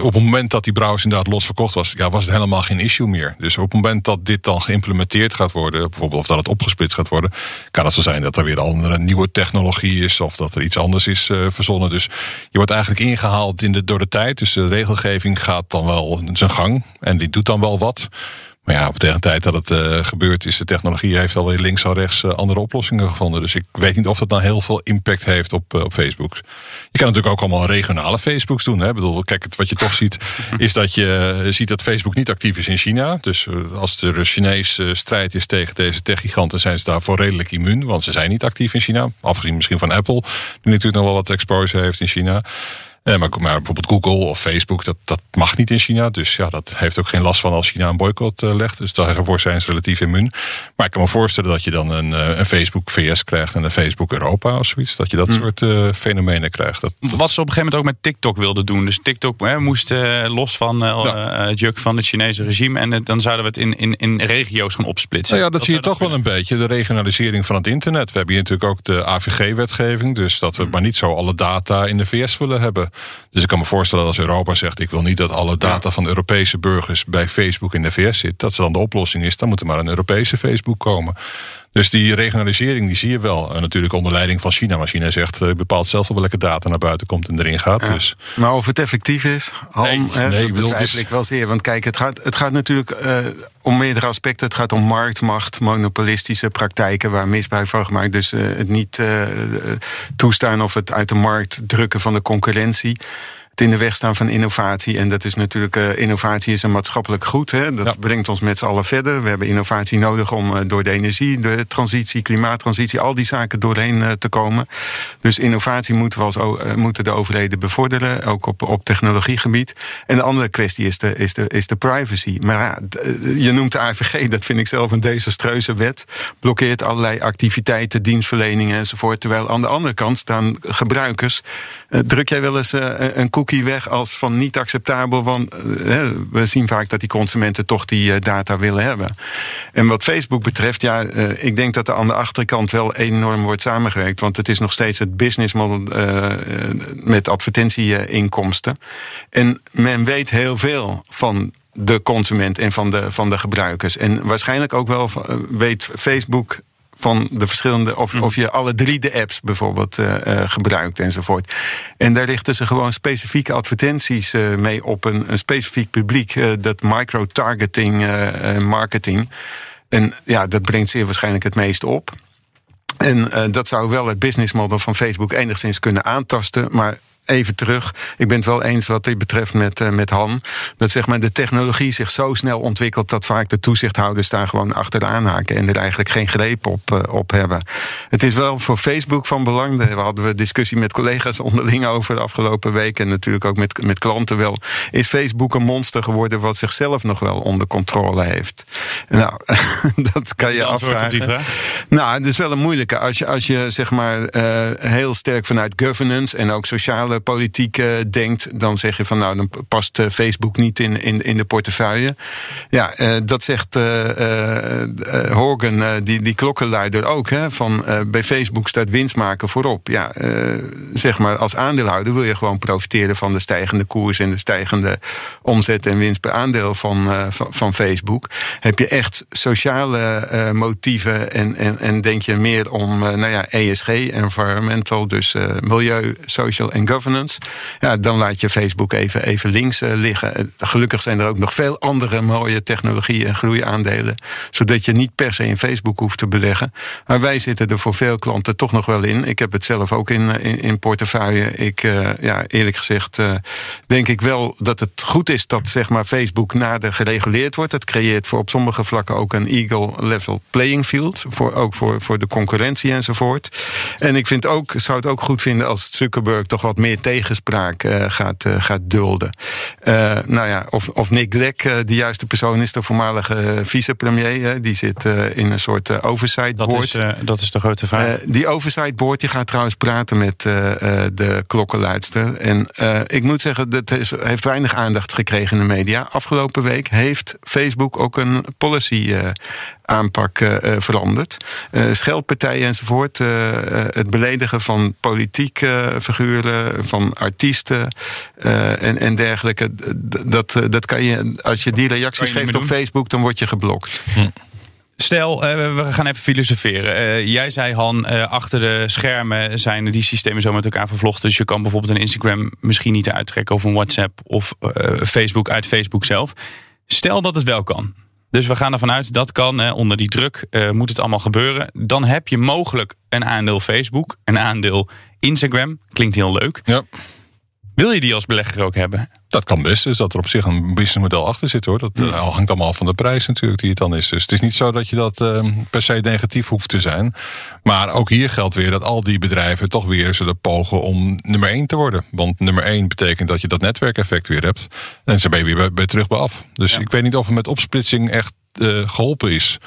Speaker 2: op het moment dat die browser inderdaad los verkocht was, ja, was het helemaal geen issue meer. Dus op het moment dat dit dan geïmplementeerd gaat worden, bijvoorbeeld of dat het opgesplitst gaat worden, kan het zo zijn dat er weer andere nieuwe technologie is of dat er iets anders is uh, verzonnen. Dus je wordt eigenlijk ingehaald in de, door de tijd. Dus de regelgeving gaat dan wel zijn gang en die doet dan wel wat. Maar ja, op tegen de tijd dat het uh, gebeurt is, de technologie heeft alweer links en rechts uh, andere oplossingen gevonden. Dus ik weet niet of dat nou heel veel impact heeft op, uh, op Facebook. Je kan natuurlijk ook allemaal regionale Facebooks doen. Hè? Ik bedoel, kijk, wat je toch ziet, <laughs> is dat je ziet dat Facebook niet actief is in China. Dus als er Chinese strijd is tegen deze techgiganten, zijn ze daarvoor redelijk immuun. Want ze zijn niet actief in China. Afgezien misschien van Apple, die natuurlijk nog wel wat exposure heeft in China. Eh, maar, maar, bijvoorbeeld Google of Facebook, dat, dat mag niet in China. Dus ja, dat heeft ook geen last van als China een boycott uh, legt. Dus daarvoor zijn ze relatief immuun. Maar ik kan me voorstellen dat je dan een, uh, een Facebook VS krijgt en een Facebook Europa of zoiets. Dat je dat soort uh, fenomenen krijgt. Dat, dat...
Speaker 1: Wat ze op een gegeven moment ook met TikTok wilden doen. Dus TikTok hè, moest los van ja. juk van het Chinese regime. En dan zouden we het in, in, in regio's gaan opsplitsen.
Speaker 2: Nou ja, dat, zie je toch wel een beetje. De regionalisering van het internet. We hebben hier natuurlijk ook de AVG-wetgeving. Dus dat we maar niet zo alle data in de VS willen hebben. Dus ik kan me voorstellen dat als Europa zegt: ik wil niet dat alle data van Europese burgers bij Facebook in de VS zit, dat ze dan de oplossing is, dan moet er maar een Europese Facebook komen. Dus die regionalisering die zie je wel. En natuurlijk onder leiding van China. Maar China zegt, uh, bepaalt zelf wel welke data naar buiten komt en erin gaat.
Speaker 3: Ja.
Speaker 2: Dus.
Speaker 3: Maar of het effectief is, Ham,
Speaker 2: nee,
Speaker 3: hè,
Speaker 2: nee,
Speaker 3: dat betwijfel dus... ik wel zeer. Want kijk, het gaat, het gaat natuurlijk uh, om meerdere aspecten. Het gaat om marktmacht, monopolistische praktijken waar misbruik van gemaakt. Dus uh, het niet toestaan of het uit de markt drukken van de concurrentie in de weg staan van innovatie. En dat is natuurlijk, uh, innovatie is een maatschappelijk goed. Hè? Dat ja. brengt ons met z'n allen verder. We hebben innovatie nodig om uh, door de energie, de transitie, klimaattransitie, al die zaken doorheen uh, te komen. Dus innovatie moeten, we als, moeten de overheden bevorderen, ook op, op technologiegebied. En de andere kwestie is de, is de, is de privacy. Maar ja, je noemt de AVG, dat vind ik zelf een desastreuze wet. Blokkeert allerlei activiteiten, dienstverleningen enzovoort. Terwijl aan de andere kant staan gebruikers. druk jij wel eens een weg als van niet acceptabel. Want uh, we zien vaak dat die consumenten toch die uh, data willen hebben. En wat Facebook betreft, ja, uh, ik denk dat er aan de achterkant wel enorm wordt samengewerkt. Want het is nog steeds het business model met advertentieinkomsten. En men weet heel veel van de consument en van de, van de gebruikers. En waarschijnlijk ook wel weet Facebook van de verschillende, of, of je alle drie de apps bijvoorbeeld uh, uh, gebruikt enzovoort. En daar richten ze gewoon specifieke advertenties uh, mee op een, een specifiek publiek, dat micro-targeting marketing. En ja, dat brengt zeer waarschijnlijk het meest op. En dat zou wel het businessmodel van Facebook enigszins kunnen aantasten, maar even terug. Ik ben het wel eens wat dit betreft met, uh, met Han. Dat zeg maar, de technologie zich zo snel ontwikkelt dat vaak de toezichthouders daar gewoon achteraan haken en er eigenlijk geen greep op, uh, op hebben. Het is wel voor Facebook van belang. Daar hadden we discussie met collega's onderling over de afgelopen week en natuurlijk ook met, met klanten wel. Is Facebook een monster geworden wat zichzelf nog wel onder controle heeft? Nou, <laughs> dat kan je afvragen. Nou, het is wel een moeilijke. Als je, als je zeg maar uh, heel sterk vanuit governance en ook sociale politiek uh, denkt, dan zeg je van nou, dan past uh, Facebook niet in, in, in de portefeuille. Ja, uh, dat zegt Horgan, die, die klokkenluider ook. Hè, van bij Facebook staat winst maken voorop. Ja, zeg maar als aandeelhouder wil je gewoon profiteren van de stijgende koers en de stijgende omzet en winst per aandeel van, van, van, Facebook. Heb je echt sociale motieven en, en, en denk je meer om nou ja, ESG, environmental, dus milieu, social en governance Ja, dan laat je Facebook even, even links uh, liggen. Gelukkig zijn er ook nog veel andere mooie technologieën en groeiaandelen. Zodat je niet per se in Facebook hoeft te beleggen. Maar wij zitten er voor veel klanten toch nog wel in. Ik heb het zelf ook in, in, in portefeuille. Ik, ja, eerlijk gezegd, denk ik wel dat het goed is dat zeg maar, Facebook nader gereguleerd wordt. Dat creëert voor op sommige vlakken ook een eagle level playing field. Voor, ook voor, voor de concurrentie enzovoort. En ik vind ook, zou het ook goed vinden als Zuckerberg toch wat meer tegenspraak uh, gaat, uh, gaat dulden. Uh, nou ja, of, of Nick Lek de juiste persoon is, de voormalige vicepremier. die zit in een soort oversight board.
Speaker 1: Dat is, dat is de grote vraag.
Speaker 3: die oversight board die gaat trouwens praten met de klokkenluidster. En ik moet zeggen, dat is, heeft weinig aandacht gekregen in de media. Afgelopen week heeft Facebook ook een policy aanpak uh, veranderd. Uh, scheldpartijen enzovoort. Uh, het beledigen van politieke figuren, van artiesten en, en dergelijke. Dat, dat kan je, als je die reacties je geeft op Facebook, dan word je geblokt. Hm.
Speaker 1: Stel, we gaan even filosoferen. jij zei, Han, achter de schermen zijn die systemen zo met elkaar vervlochten. Dus je kan bijvoorbeeld een Instagram misschien niet uittrekken, of een WhatsApp of Facebook uit Facebook zelf. Stel dat het wel kan. Dus we gaan ervan uit dat kan. Hè, onder die druk uh, moet het allemaal gebeuren. Dan heb je mogelijk een aandeel Facebook, een aandeel Instagram. Klinkt heel leuk.
Speaker 2: Ja.
Speaker 1: Wil je die als belegger ook hebben?
Speaker 2: Dat kan best, dus dat er op zich een businessmodel achter zit hoor. Dat uh, hangt allemaal af van de prijs natuurlijk die het dan is. Dus het is niet zo dat je dat uh, per se negatief hoeft te zijn. Maar ook hier geldt weer dat al die bedrijven toch weer zullen pogen om nummer 1 te worden. Want nummer 1 betekent dat je dat netwerkeffect weer hebt. En ze ben je weer bij, bij terug bij af. Dus ja. ik weet niet of het met opsplitsing echt uh, geholpen is.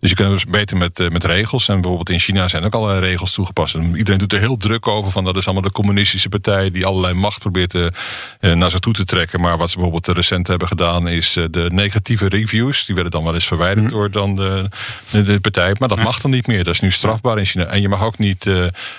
Speaker 2: Dus je kunt dus beter met, uh, met regels. En bijvoorbeeld in China zijn ook allerlei regels toegepast. En iedereen doet er heel druk over. Van dat is allemaal de communistische partij die allerlei macht probeert te, uh, naar zich toe te trekken. Maar wat ze bijvoorbeeld recent hebben gedaan is de negatieve reviews. Die werden dan wel eens verwijderd mm. door dan de, de, de, partij. Maar dat ja. mag dan niet meer. Dat is nu strafbaar in China. En je mag ook niet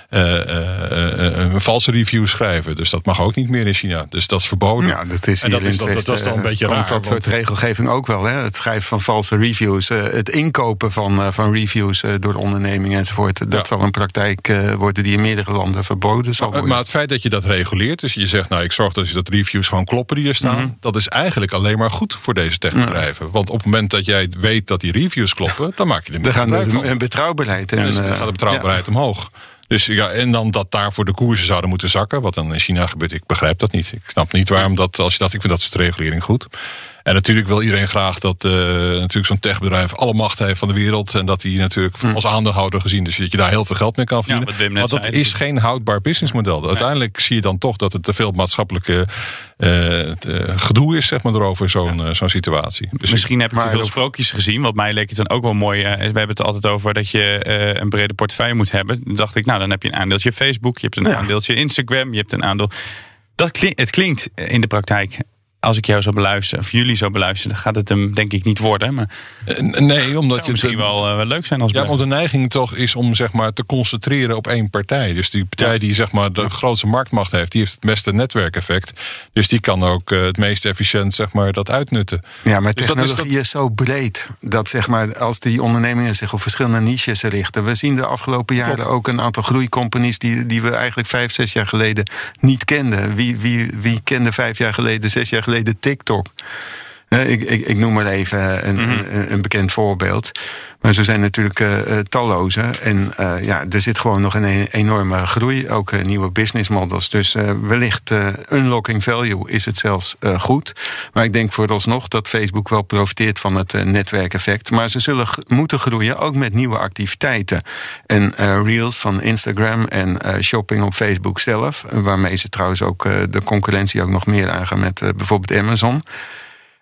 Speaker 2: een valse review schrijven. Dus dat mag ook niet meer in China. Dus dat is verboden.
Speaker 3: Ja, dat is
Speaker 2: en dat is, dat, dat is dan een beetje raar.
Speaker 3: dat soort regelgeving ook wel. Hè? Het schrijven van valse reviews. het inkopen van, uh, van reviews uh, door de onderneming enzovoort. Dat ja. zal een praktijk uh, worden die in meerdere landen verboden zal worden.
Speaker 2: Maar het feit dat je dat reguleert, dus je zegt, nou ik zorg dat, dat reviews gewoon kloppen die er staan, mm -hmm. dat is eigenlijk alleen maar goed voor deze techbedrijven. Want op het moment dat jij weet dat die reviews kloppen, dan maak je er
Speaker 3: Dan gaan de, betrouwbaarheid. En,
Speaker 2: dus dan gaat de betrouwbaarheid omhoog. Dus ja, en dan dat daarvoor de koersen zouden moeten zakken, wat dan in China gebeurt, ik begrijp dat niet. Ik snap niet waarom dat, als je dat, ik vind dat soort regulering goed. En natuurlijk wil iedereen graag dat uh, natuurlijk zo'n techbedrijf alle macht heeft van de wereld. En dat die natuurlijk hm. als aandeelhouder gezien, dus dat je daar heel veel geld mee kan verdienen.
Speaker 1: Ja,
Speaker 2: maar dat
Speaker 1: zei,
Speaker 2: is geen houdbaar businessmodel. Nee. Uiteindelijke zie je dan toch dat het te veel maatschappelijke uh, gedoe is, zeg maar, erover zo'n ja. zo'n situatie.
Speaker 1: Dus Misschien heb ik te veel sprookjes gezien. Wat mij leek het dan ook wel mooi. we hebben het altijd over dat je een brede portefeuille moet hebben. Dan dacht ik, nou, dan heb je een aandeeltje Facebook, je hebt een aandeeltje Instagram, je hebt een aandeel. Dat klinkt, het klinkt in de praktijk als ik jou zou beluisteren, of jullie zou beluisteren, gaat het hem denk ik niet worden. Maar
Speaker 2: nee, omdat
Speaker 1: het misschien wel uh, leuk zijn als
Speaker 2: Ja, want de neiging toch is om zeg maar te concentreren op één partij. Dus die partij ja. die zeg maar de grootste marktmacht heeft, die heeft het beste netwerkeffect. Dus die kan ook uh, het meest efficiënt zeg maar dat uitnutten.
Speaker 3: Ja, maar dus technologie dat is, dat... is, zo breed dat zeg maar als die ondernemingen zich op verschillende niches richten. We zien de afgelopen jaren Klopt. ook een aantal groeicompanies die, die we eigenlijk vijf, zes jaar geleden niet kenden. Wie, wie, wie kende vijf jaar geleden, zes jaar geleden geleden TikTok. Ik, ik, ik, noem maar even een, mm -hmm. een, een, bekend voorbeeld. Maar ze zijn natuurlijk uh, talloze. En uh, ja, er zit gewoon nog een enorme groei. Ook uh, nieuwe business models. Dus wellicht unlocking value is het zelfs goed. Maar ik denk vooralsnog dat Facebook wel profiteert van het netwerkeffect. Maar ze zullen moeten groeien ook met nieuwe activiteiten. En reels van Instagram en shopping op Facebook zelf. Waarmee ze trouwens ook de concurrentie ook nog meer aangaan met bijvoorbeeld Amazon.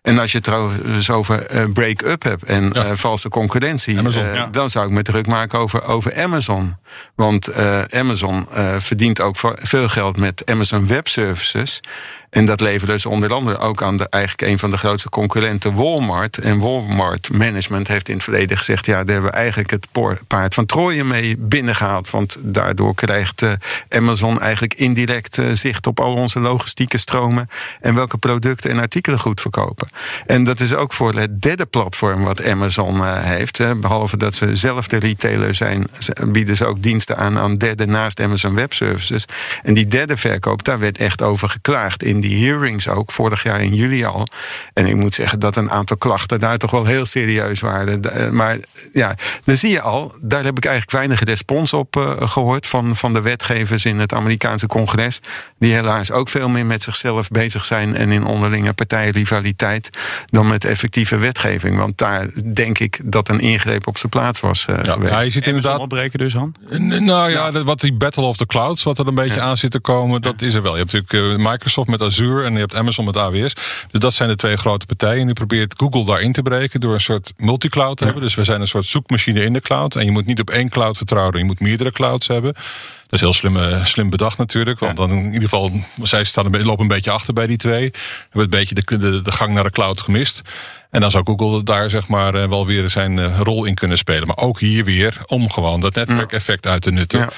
Speaker 3: En als je het trouwens over uh, break-up hebt en ja. uh, valse concurrentie, Amazon, uh, ja. dan zou ik me druk maken over, over Amazon. Want Amazon verdient ook veel geld met Amazon Web Services. En dat leveren ze onder andere ook aan de, eigenlijk een van de grootste concurrenten, Walmart. En Walmart Management heeft in het verleden gezegd: ja, daar hebben we eigenlijk het paard van Troje mee binnengehaald. Want daardoor krijgt uh, Amazon eigenlijk indirect uh, zicht op al onze logistieke stromen. En welke producten en artikelen goed verkopen. En dat is ook voor het derde platform wat Amazon uh, heeft. Hè. Behalve dat ze zelf de retailer zijn, bieden ze ook diensten aan aan derde naast Amazon Web Services. En die derde verkoop, daar werd echt over geklaagd in die hearings ook, vorig jaar in juli al. En ik moet zeggen dat een aantal klachten daar toch wel heel serieus waren. Maar ja, dan zie je al, daar heb ik eigenlijk weinig respons op uh, gehoord van, van de wetgevers in het Amerikaanse congres. Die helaas ook veel meer met zichzelf bezig zijn en in onderlinge partijrivaliteit dan met effectieve wetgeving. Want daar denk ik dat een ingreep op zijn plaats was. Uh,
Speaker 1: ja, ja, je ziet inderdaad opbreken dus, Han?
Speaker 2: Nou ja, ja, wat die Battle of the Clouds, wat er een beetje ja. aan zit te komen, dat is er wel. Je hebt natuurlijk Microsoft met Azure en je hebt Amazon met AWS. Dus dat zijn de twee grote partijen. Nu probeert Google daarin te breken door een soort multicloud te hebben. Dus we zijn een soort zoekmachine in de cloud. En je moet niet op één cloud vertrouwen, je moet meerdere clouds hebben. Dat is heel slim, slim bedacht natuurlijk. Want dan in ieder geval, zij staan een, lopen een beetje achter bij die twee. Hebben een beetje de, de, de gang naar de cloud gemist. En dan zou Google daar zeg maar wel weer zijn rol in kunnen spelen. Maar ook hier weer om gewoon dat netwerkeffect uit te nutten. Ja.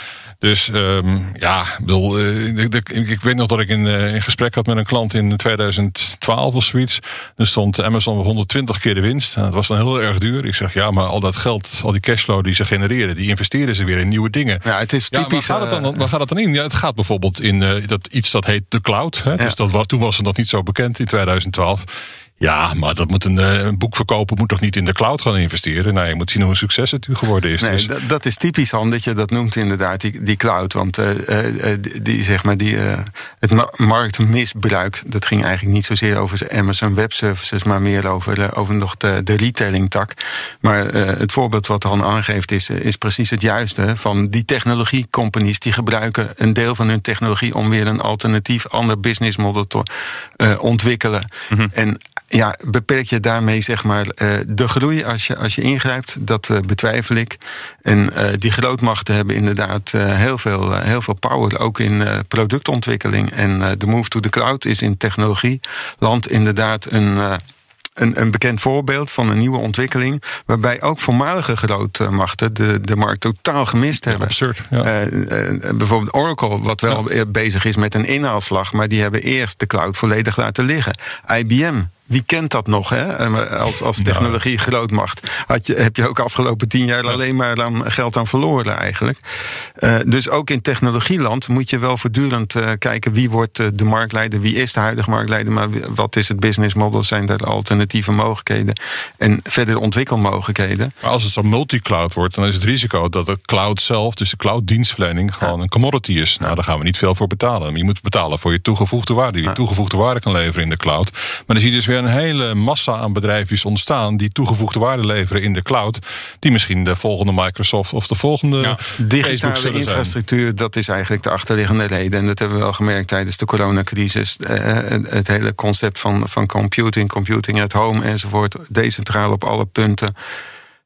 Speaker 2: Dus um, ja, bedoel, uh, ik, ik, ik, weet nog dat ik in, in gesprek had met een klant in 2012 of zoiets. Er stond Amazon 120 keer de winst. En dat was dan heel erg duur. Ik zeg ja, maar al dat geld, al die cashflow die ze genereren, die investeren ze weer in nieuwe dingen.
Speaker 3: Ja, het is typisch.
Speaker 2: Ja, waar, gaat het dan, waar gaat het dan in? Ja, het gaat bijvoorbeeld in uh, dat, iets dat heet de cloud. Hè? Ja. Dus dat was, toen was het nog niet zo bekend in 2012. Ja, maar dat moet een, eh, een boek verkopen moet toch niet in de cloud gaan investeren? Nou, je moet zien hoe een succes het geworden is.
Speaker 3: Nee,
Speaker 2: Dus-
Speaker 3: dat, is typisch, Han, dat je dat noemt inderdaad, die, die cloud. Want eh, eh, die, zeg maar, die, het ma- marktmisbruik, dat ging eigenlijk niet zozeer over Amazon Web Services, maar meer over, over nog de, de retailing tak. Maar eh, het voorbeeld wat Han aangeeft is, eh, is precies het juiste. Van die technologiecompanies die gebruiken een deel van hun technologie om weer een alternatief, ander business model te eh, ontwikkelen. En ja, beperk je daarmee zeg maar de groei als je, als je ingrijpt? Dat betwijfel ik. En die grootmachten hebben inderdaad heel, veel, heel veel power, ook in productontwikkeling. En de move to the cloud is in technologieland inderdaad een. Eh, een, een bekend voorbeeld van een nieuwe ontwikkeling. waarbij ook voormalige grootmachten de, de markt totaal gemist hebben.
Speaker 2: absurd, ja.
Speaker 3: Eh, eh, bijvoorbeeld Oracle, wat wel eh, bezig is met een inhaalslag. maar die hebben eerst de cloud volledig laten liggen. IBM. Wie kent dat nog, hè? Eh, Als, als technologie grootmacht. Had je, heb je ook afgelopen tien jaar alleen maar aan geld aan verloren, eigenlijk. Eh, dus ook in technologieland moet je wel voortdurend eh, kijken wie wordt de marktleider, wie is de huidige marktleider, maar wat is het business model, zijn er alternatieve mogelijkheden en verder ontwikkelmogelijkheden.
Speaker 2: Maar als het zo multi-cloud wordt, dan is het risico dat de cloud zelf, dus de cloud-dienstverlening, gewoon een commodity is. Nou, daar gaan we niet veel voor betalen. Je moet betalen voor je toegevoegde waarde, die je toegevoegde waarde kan leveren in de cloud. Maar dan zie je dus weer een hele massa aan bedrijfjes ontstaan die toegevoegde waarde leveren in de cloud, die misschien de volgende Microsoft of de volgende Facebook
Speaker 3: Digitale
Speaker 2: zullen zijn.
Speaker 3: infrastructuur, dat is eigenlijk de achterliggende reden. En dat hebben we wel gemerkt tijdens de coronacrisis. Eh, het, het hele concept van, van computing, computing at home enzovoort, decentraal op alle punten.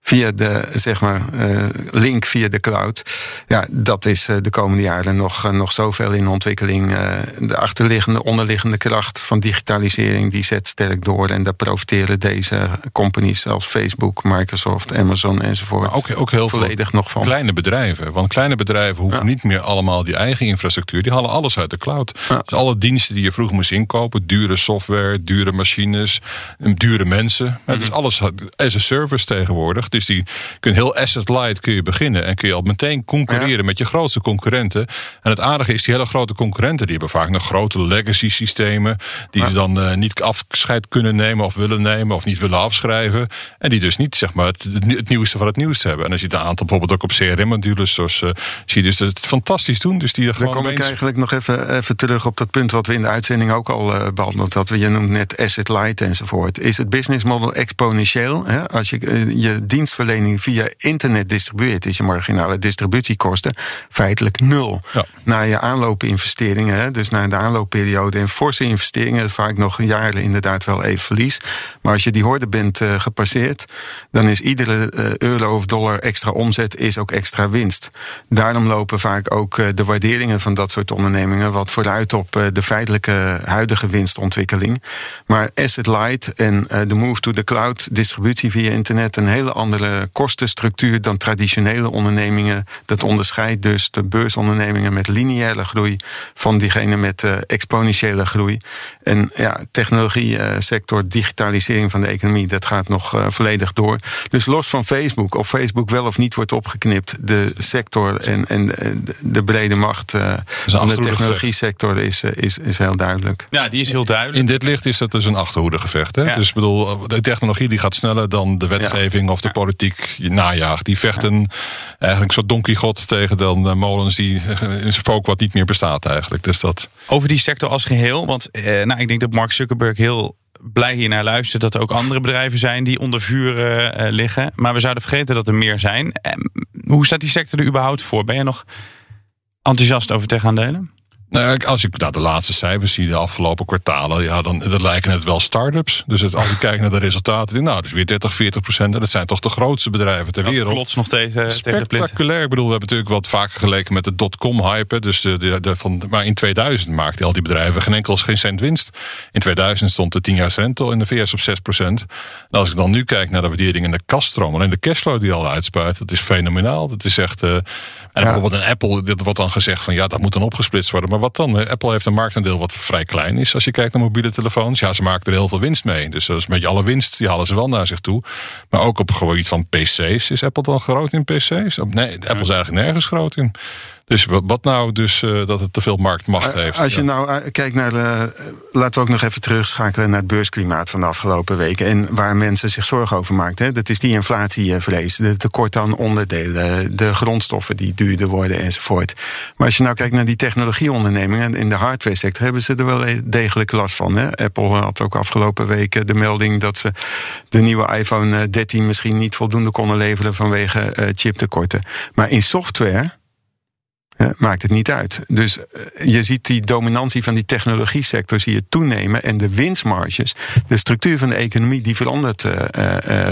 Speaker 3: Via de, zeg maar, eh, link via de cloud. Ja, dat is eh, de komende jaren nog, eh, nog zoveel in ontwikkeling. De achterliggende, onderliggende kracht van digitalisering, die zet sterk door. En daar profiteren deze companies als Facebook, Microsoft, Amazon enzovoort.
Speaker 2: Maar ook, ook heel
Speaker 3: volledig
Speaker 2: veel
Speaker 3: nog van.
Speaker 2: kleine bedrijven. Want kleine bedrijven hoeven niet meer allemaal die eigen infrastructuur. Die halen alles uit de cloud. Dus alle diensten die je vroeger moest inkopen. Dure software, dure machines, dure mensen. Maar Dus alles as a service tegenwoordig. Dus die kun heel asset light kun je beginnen. En kun je al meteen concurreren met je grootste concurrenten. En het aardige is, die hele grote concurrenten... die hebben vaak nog grote legacy systemen. Die ze dan eh, niet afscheid kunnen nemen of willen nemen. Of niet willen afschrijven. En die dus niet zeg maar, het, het nieuwste van het nieuwste hebben. En als je een aantal bijvoorbeeld ook op CRM-modules... zoals eh, zie je dus dat het fantastisch doen. Dus die
Speaker 3: Dan kom ik
Speaker 2: opeens-
Speaker 3: eigenlijk nog even, even terug op dat punt wat we in de uitzending ook al eh, behandeld hadden. Je noemt net asset light enzovoort. Is het business model exponentieel? Hè? Als je je dienstverlening via internet distribueert, is je marginale distributiekosten feitelijk nul. Na je aanloopinvesteringen, hè, dus na de aanloopperiode en forse investeringen, vaak nog jaren inderdaad wel even verlies. Maar als je die horde bent eh, gepasseerd, dan is iedere eh, euro of dollar extra omzet is ook extra winst. Daarom lopen vaak ook eh, de waarderingen van dat soort ondernemingen wat vooruit op de feitelijke huidige winstontwikkeling. Maar asset light en de move to the cloud, distributie via internet, een hele andere kostenstructuur dan traditionele ondernemingen. Dat onderscheidt dus de beursondernemingen met lineaire groei van diegene met eh, exponentiële groei. En ja, technologie eh, sector, digitalisering van de economie, dat gaat nog eh, volledig door. Dus los van Facebook, of Facebook wel of niet wordt opgeknipt, de sector en, en de brede macht eh, van de technologie sector is, is, is heel duidelijk.
Speaker 1: Ja, die is heel duidelijk.
Speaker 2: In dit licht is dat dus een achterhoedegevecht. Hè? Dus ik bedoel, de technologie die gaat sneller dan de wetgeving of de politiek najaagt. Die vechten eigenlijk zo Don Quixote tegen dan eh, molens die eh, een spook wat niet meer bestaat eigenlijk. Dus dat...
Speaker 1: Over die sector als geheel. Want eh, nou, ik denk dat Mark Zuckerberg heel blij hier naar luistert. Dat er ook andere bedrijven zijn die onder vuur eh, eh, liggen. Maar we zouden vergeten dat er meer zijn. Eh, hoe staat die sector er überhaupt voor? Ben je nog enthousiast over tech-aandelen?
Speaker 2: Nou, als ik naar de laatste cijfers zie, de afgelopen kwartalen, ja, dan dat lijken het wel start-ups. Dus het, als ik kijk naar de resultaten, nou, dus weer 30, 40 procent. En dat zijn toch de grootste bedrijven ter
Speaker 1: Dat
Speaker 2: wereld.
Speaker 1: klopt nog tegen, tegen de plint.
Speaker 2: Spectaculair. Ik bedoel, we hebben natuurlijk wat vaker geleken met de dotcom-hype. Dus de, de, de, van, maar in 2000 maakten al die bedrijven geen enkel geen cent winst. In 2000 stond de 10 jaar rente in de VS op 6 procent. En als ik dan nu kijk naar de waardering in de kaststroom, alleen de cashflow die al uitspuit, dat is fenomenaal. Dat is echt. uh, en bijvoorbeeld een Apple, dit wordt dan gezegd van ja, dat moet dan opgesplitst worden. Maar wat dan? Apple heeft een marktaandeel wat vrij klein is als je kijkt naar mobiele telefoons. Ja, ze maken er heel veel winst mee. Dus dat is een beetje alle winst, die halen ze wel naar zich toe. Maar ook op het gebied van PC's is Apple dan groot in PC's? Nee, Apple is eigenlijk nergens groot in. Dus wat nou dus uh, dat het te veel marktmacht heeft?
Speaker 3: Als je nou kijkt naar de. laten we ook nog even terugschakelen naar het beursklimaat van de afgelopen weken. En waar mensen zich zorgen over maakten. Dat is die inflatievrees, de tekort aan onderdelen, de grondstoffen die duurder worden enzovoort. Maar als je nou kijkt naar die technologieondernemingen in de hardware sector, hebben ze er wel degelijk last van. Hè? Apple had ook afgelopen weken de melding dat ze de nieuwe iPhone 13 misschien niet voldoende konden leveren vanwege chiptekorten. Maar in software maakt het niet uit. Dus eh, je ziet die dominantie van die technologie sector zie je toenemen. En de winstmarges, de structuur van de economie, die verandert uh,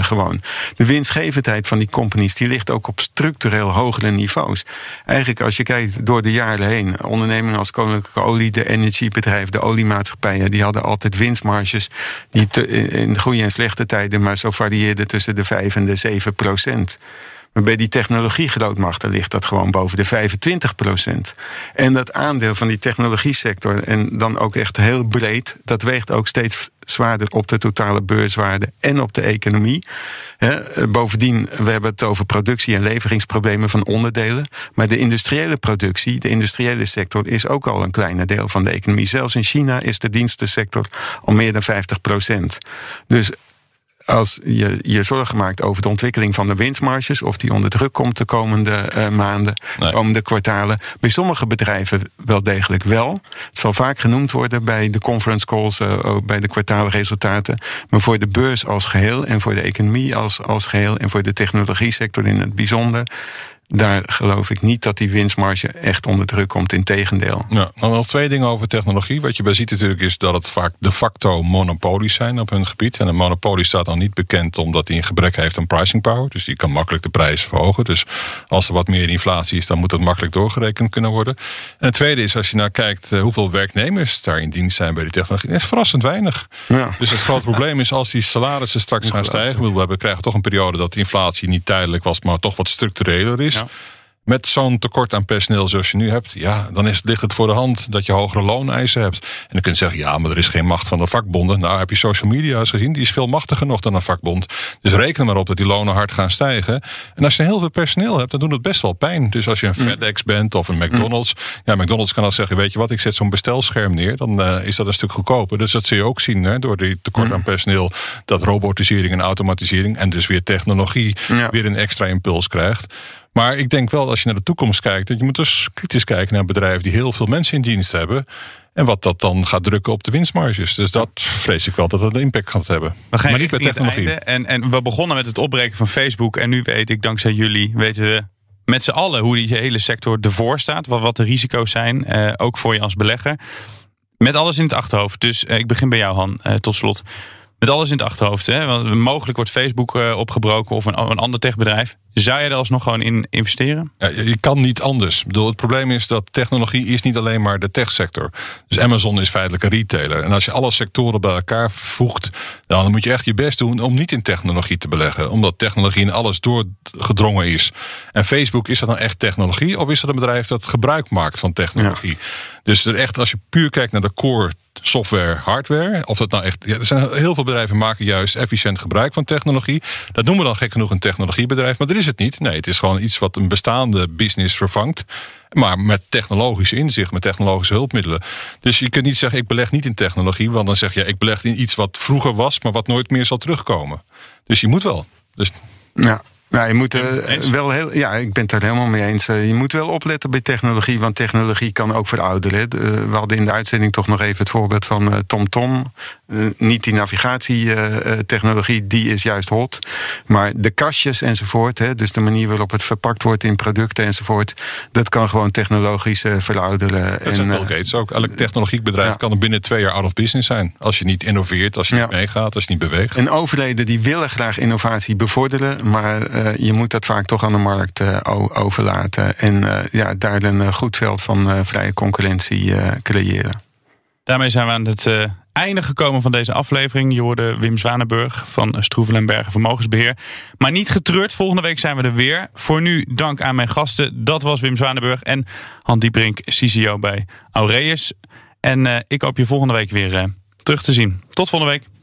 Speaker 3: gewoon. De winstgevendheid van die companies, die ligt ook op structureel hogere niveaus. Eigenlijk als je kijkt door de jaren heen, ondernemingen als Koninklijke Olie, de energiebedrijven, de oliemaatschappijen, die hadden altijd winstmarges die in goede en slechte tijden, maar zo varieerden tussen de 5 en de 7 procent. Maar bij die technologiegrootmachten ligt dat gewoon boven de 25 procent. En dat aandeel van die technologiesector, en dan ook echt heel breed, dat weegt ook steeds zwaarder op de totale beurswaarde en op de economie. bovendien, we hebben het over productie- en leveringsproblemen van onderdelen. Maar de industriële productie, de industriële sector, is ook al een kleiner deel van de economie. Zelfs in China is de dienstensector al meer dan 50 procent. Dus als je je zorgen maakt over de ontwikkeling van de winstmarges, of die onder druk komt de komende uh, maanden, nee. komende kwartalen. Bij sommige bedrijven wel degelijk wel. Het zal vaak genoemd worden bij de conference calls, uh, bij de kwartaalresultaten. Maar voor de beurs als geheel en voor de economie als, als geheel en voor de technologie sector in het bijzonder daar geloof ik niet dat die winstmarge echt onder druk komt. Integendeel.
Speaker 2: Ja, dan nog twee dingen over technologie. Wat je bij ziet natuurlijk is dat het vaak de facto monopolies zijn op hun gebied. En een monopolie staat dan niet bekend omdat hij een gebrek heeft aan pricing power. Dus die kan makkelijk de prijzen verhogen. Dus als er wat meer inflatie is, dan moet dat makkelijk doorgerekend kunnen worden. En het tweede is, als je nou kijkt eh, hoeveel werknemers daar in dienst zijn bij die technologie, is verrassend weinig. Ja. Dus het grote probleem is als die salarissen straks gaan stijgen. We krijgen toch een periode dat de inflatie niet tijdelijk was, maar toch wat structureler is. Ja met zo'n tekort aan personeel zoals je nu hebt, ja, dan is, ligt het voor de hand dat je hogere looneisen hebt. En dan kun je zeggen, ja, maar er is geen macht van de vakbonden. Nou, heb je social media eens gezien? Die is veel machtiger nog dan een vakbond. Dus reken maar op dat die lonen hard gaan stijgen. En als je heel veel personeel hebt, dan doet het best wel pijn. Dus als je een mm. FedEx bent of een McDonald's. Ja, McDonald's kan dan zeggen, weet je wat, ik zet zo'n bestelscherm neer. Dan uh, is dat een stuk goedkoper. Dus dat zul je ook zien hè, door die tekort aan mm. personeel. Dat robotisering en automatisering en dus weer technologie weer een extra impuls krijgt. Maar ik denk wel, als je naar de toekomst kijkt, dat je moet dus kritisch kijken naar bedrijven die heel veel mensen in dienst hebben. En wat dat dan gaat drukken op de winstmarges. Dus dat vrees ik wel dat dat een impact gaat hebben.
Speaker 1: We gaan maar niet met technologie. En, en we begonnen met het opbreken van Facebook. En nu weet ik, dankzij jullie, weten we met z'n allen hoe die hele sector ervoor staat. Wat, wat de risico's zijn, eh, ook voor je als belegger. Met alles in het achterhoofd. Dus eh, ik begin bij jou, Han, eh, tot slot. Met alles in het achterhoofd. Hè? Want mogelijk wordt Facebook uh, opgebroken of een, een ander techbedrijf. Zou je er alsnog gewoon in investeren?
Speaker 2: Ja, je kan niet anders. Ik bedoel, het probleem is dat technologie is niet alleen maar de techsector. Dus Amazon is feitelijk een retailer. En als je alle sectoren bij elkaar voegt, dan moet je echt je best doen om niet in technologie te beleggen. Omdat technologie in alles doorgedrongen is. En Facebook, is dat dan echt technologie? Of is dat een bedrijf dat gebruik maakt van technologie? Dus echt, als je puur kijkt naar de core software, hardware. Of dat nou echt. Ja, er zijn heel veel bedrijven maken juist efficiënt gebruik van technologie. Dat noemen we dan gek genoeg een technologiebedrijf. Maar dat is het niet. Nee, het is gewoon iets wat een bestaande business vervangt. Maar met technologisch inzicht, met technologische hulpmiddelen. Dus je kunt niet zeggen, ik beleg niet in technologie. Want dan zeg je, ik beleg in iets wat vroeger was, maar wat nooit meer zal terugkomen. Dus je moet wel. Dus...
Speaker 3: Ja, ja, je moet uh, wel heel, ja, ik ben het er helemaal mee eens. Uh, je moet wel opletten bij technologie, want technologie kan ook verouderen. Uh, we hadden in de uitzending toch nog even het voorbeeld van TomTom. Tom. niet die navigatietechnologie, die is juist hot. Maar de kastjes enzovoort, hè, dus de manier waarop het verpakt wordt in producten enzovoort, dat kan gewoon technologisch verouderen.
Speaker 2: Dat en, Bill Gates ook. Elk technologiebedrijf ja. kan er binnen twee jaar out of business zijn. Als je niet innoveert, als je niet meegaat, als je niet beweegt.
Speaker 3: En overheden die willen graag innovatie bevorderen, maar uh, je moet dat vaak toch aan de markt uh, overlaten. En uh, ja, daar een goed veld van vrije concurrentie creëren.
Speaker 1: Daarmee zijn we aan het einde gekomen van deze aflevering. Je hoorde Wim Zwanenburg van Stroevel en Bergen Vermogensbeheer. Maar niet getreurd, volgende week zijn we er weer. Voor nu dank aan mijn gasten. Dat was Wim Zwanenburg en Han Diebrink, CCO bij Aureus. En ik hoop je volgende week weer terug te zien. Tot volgende week.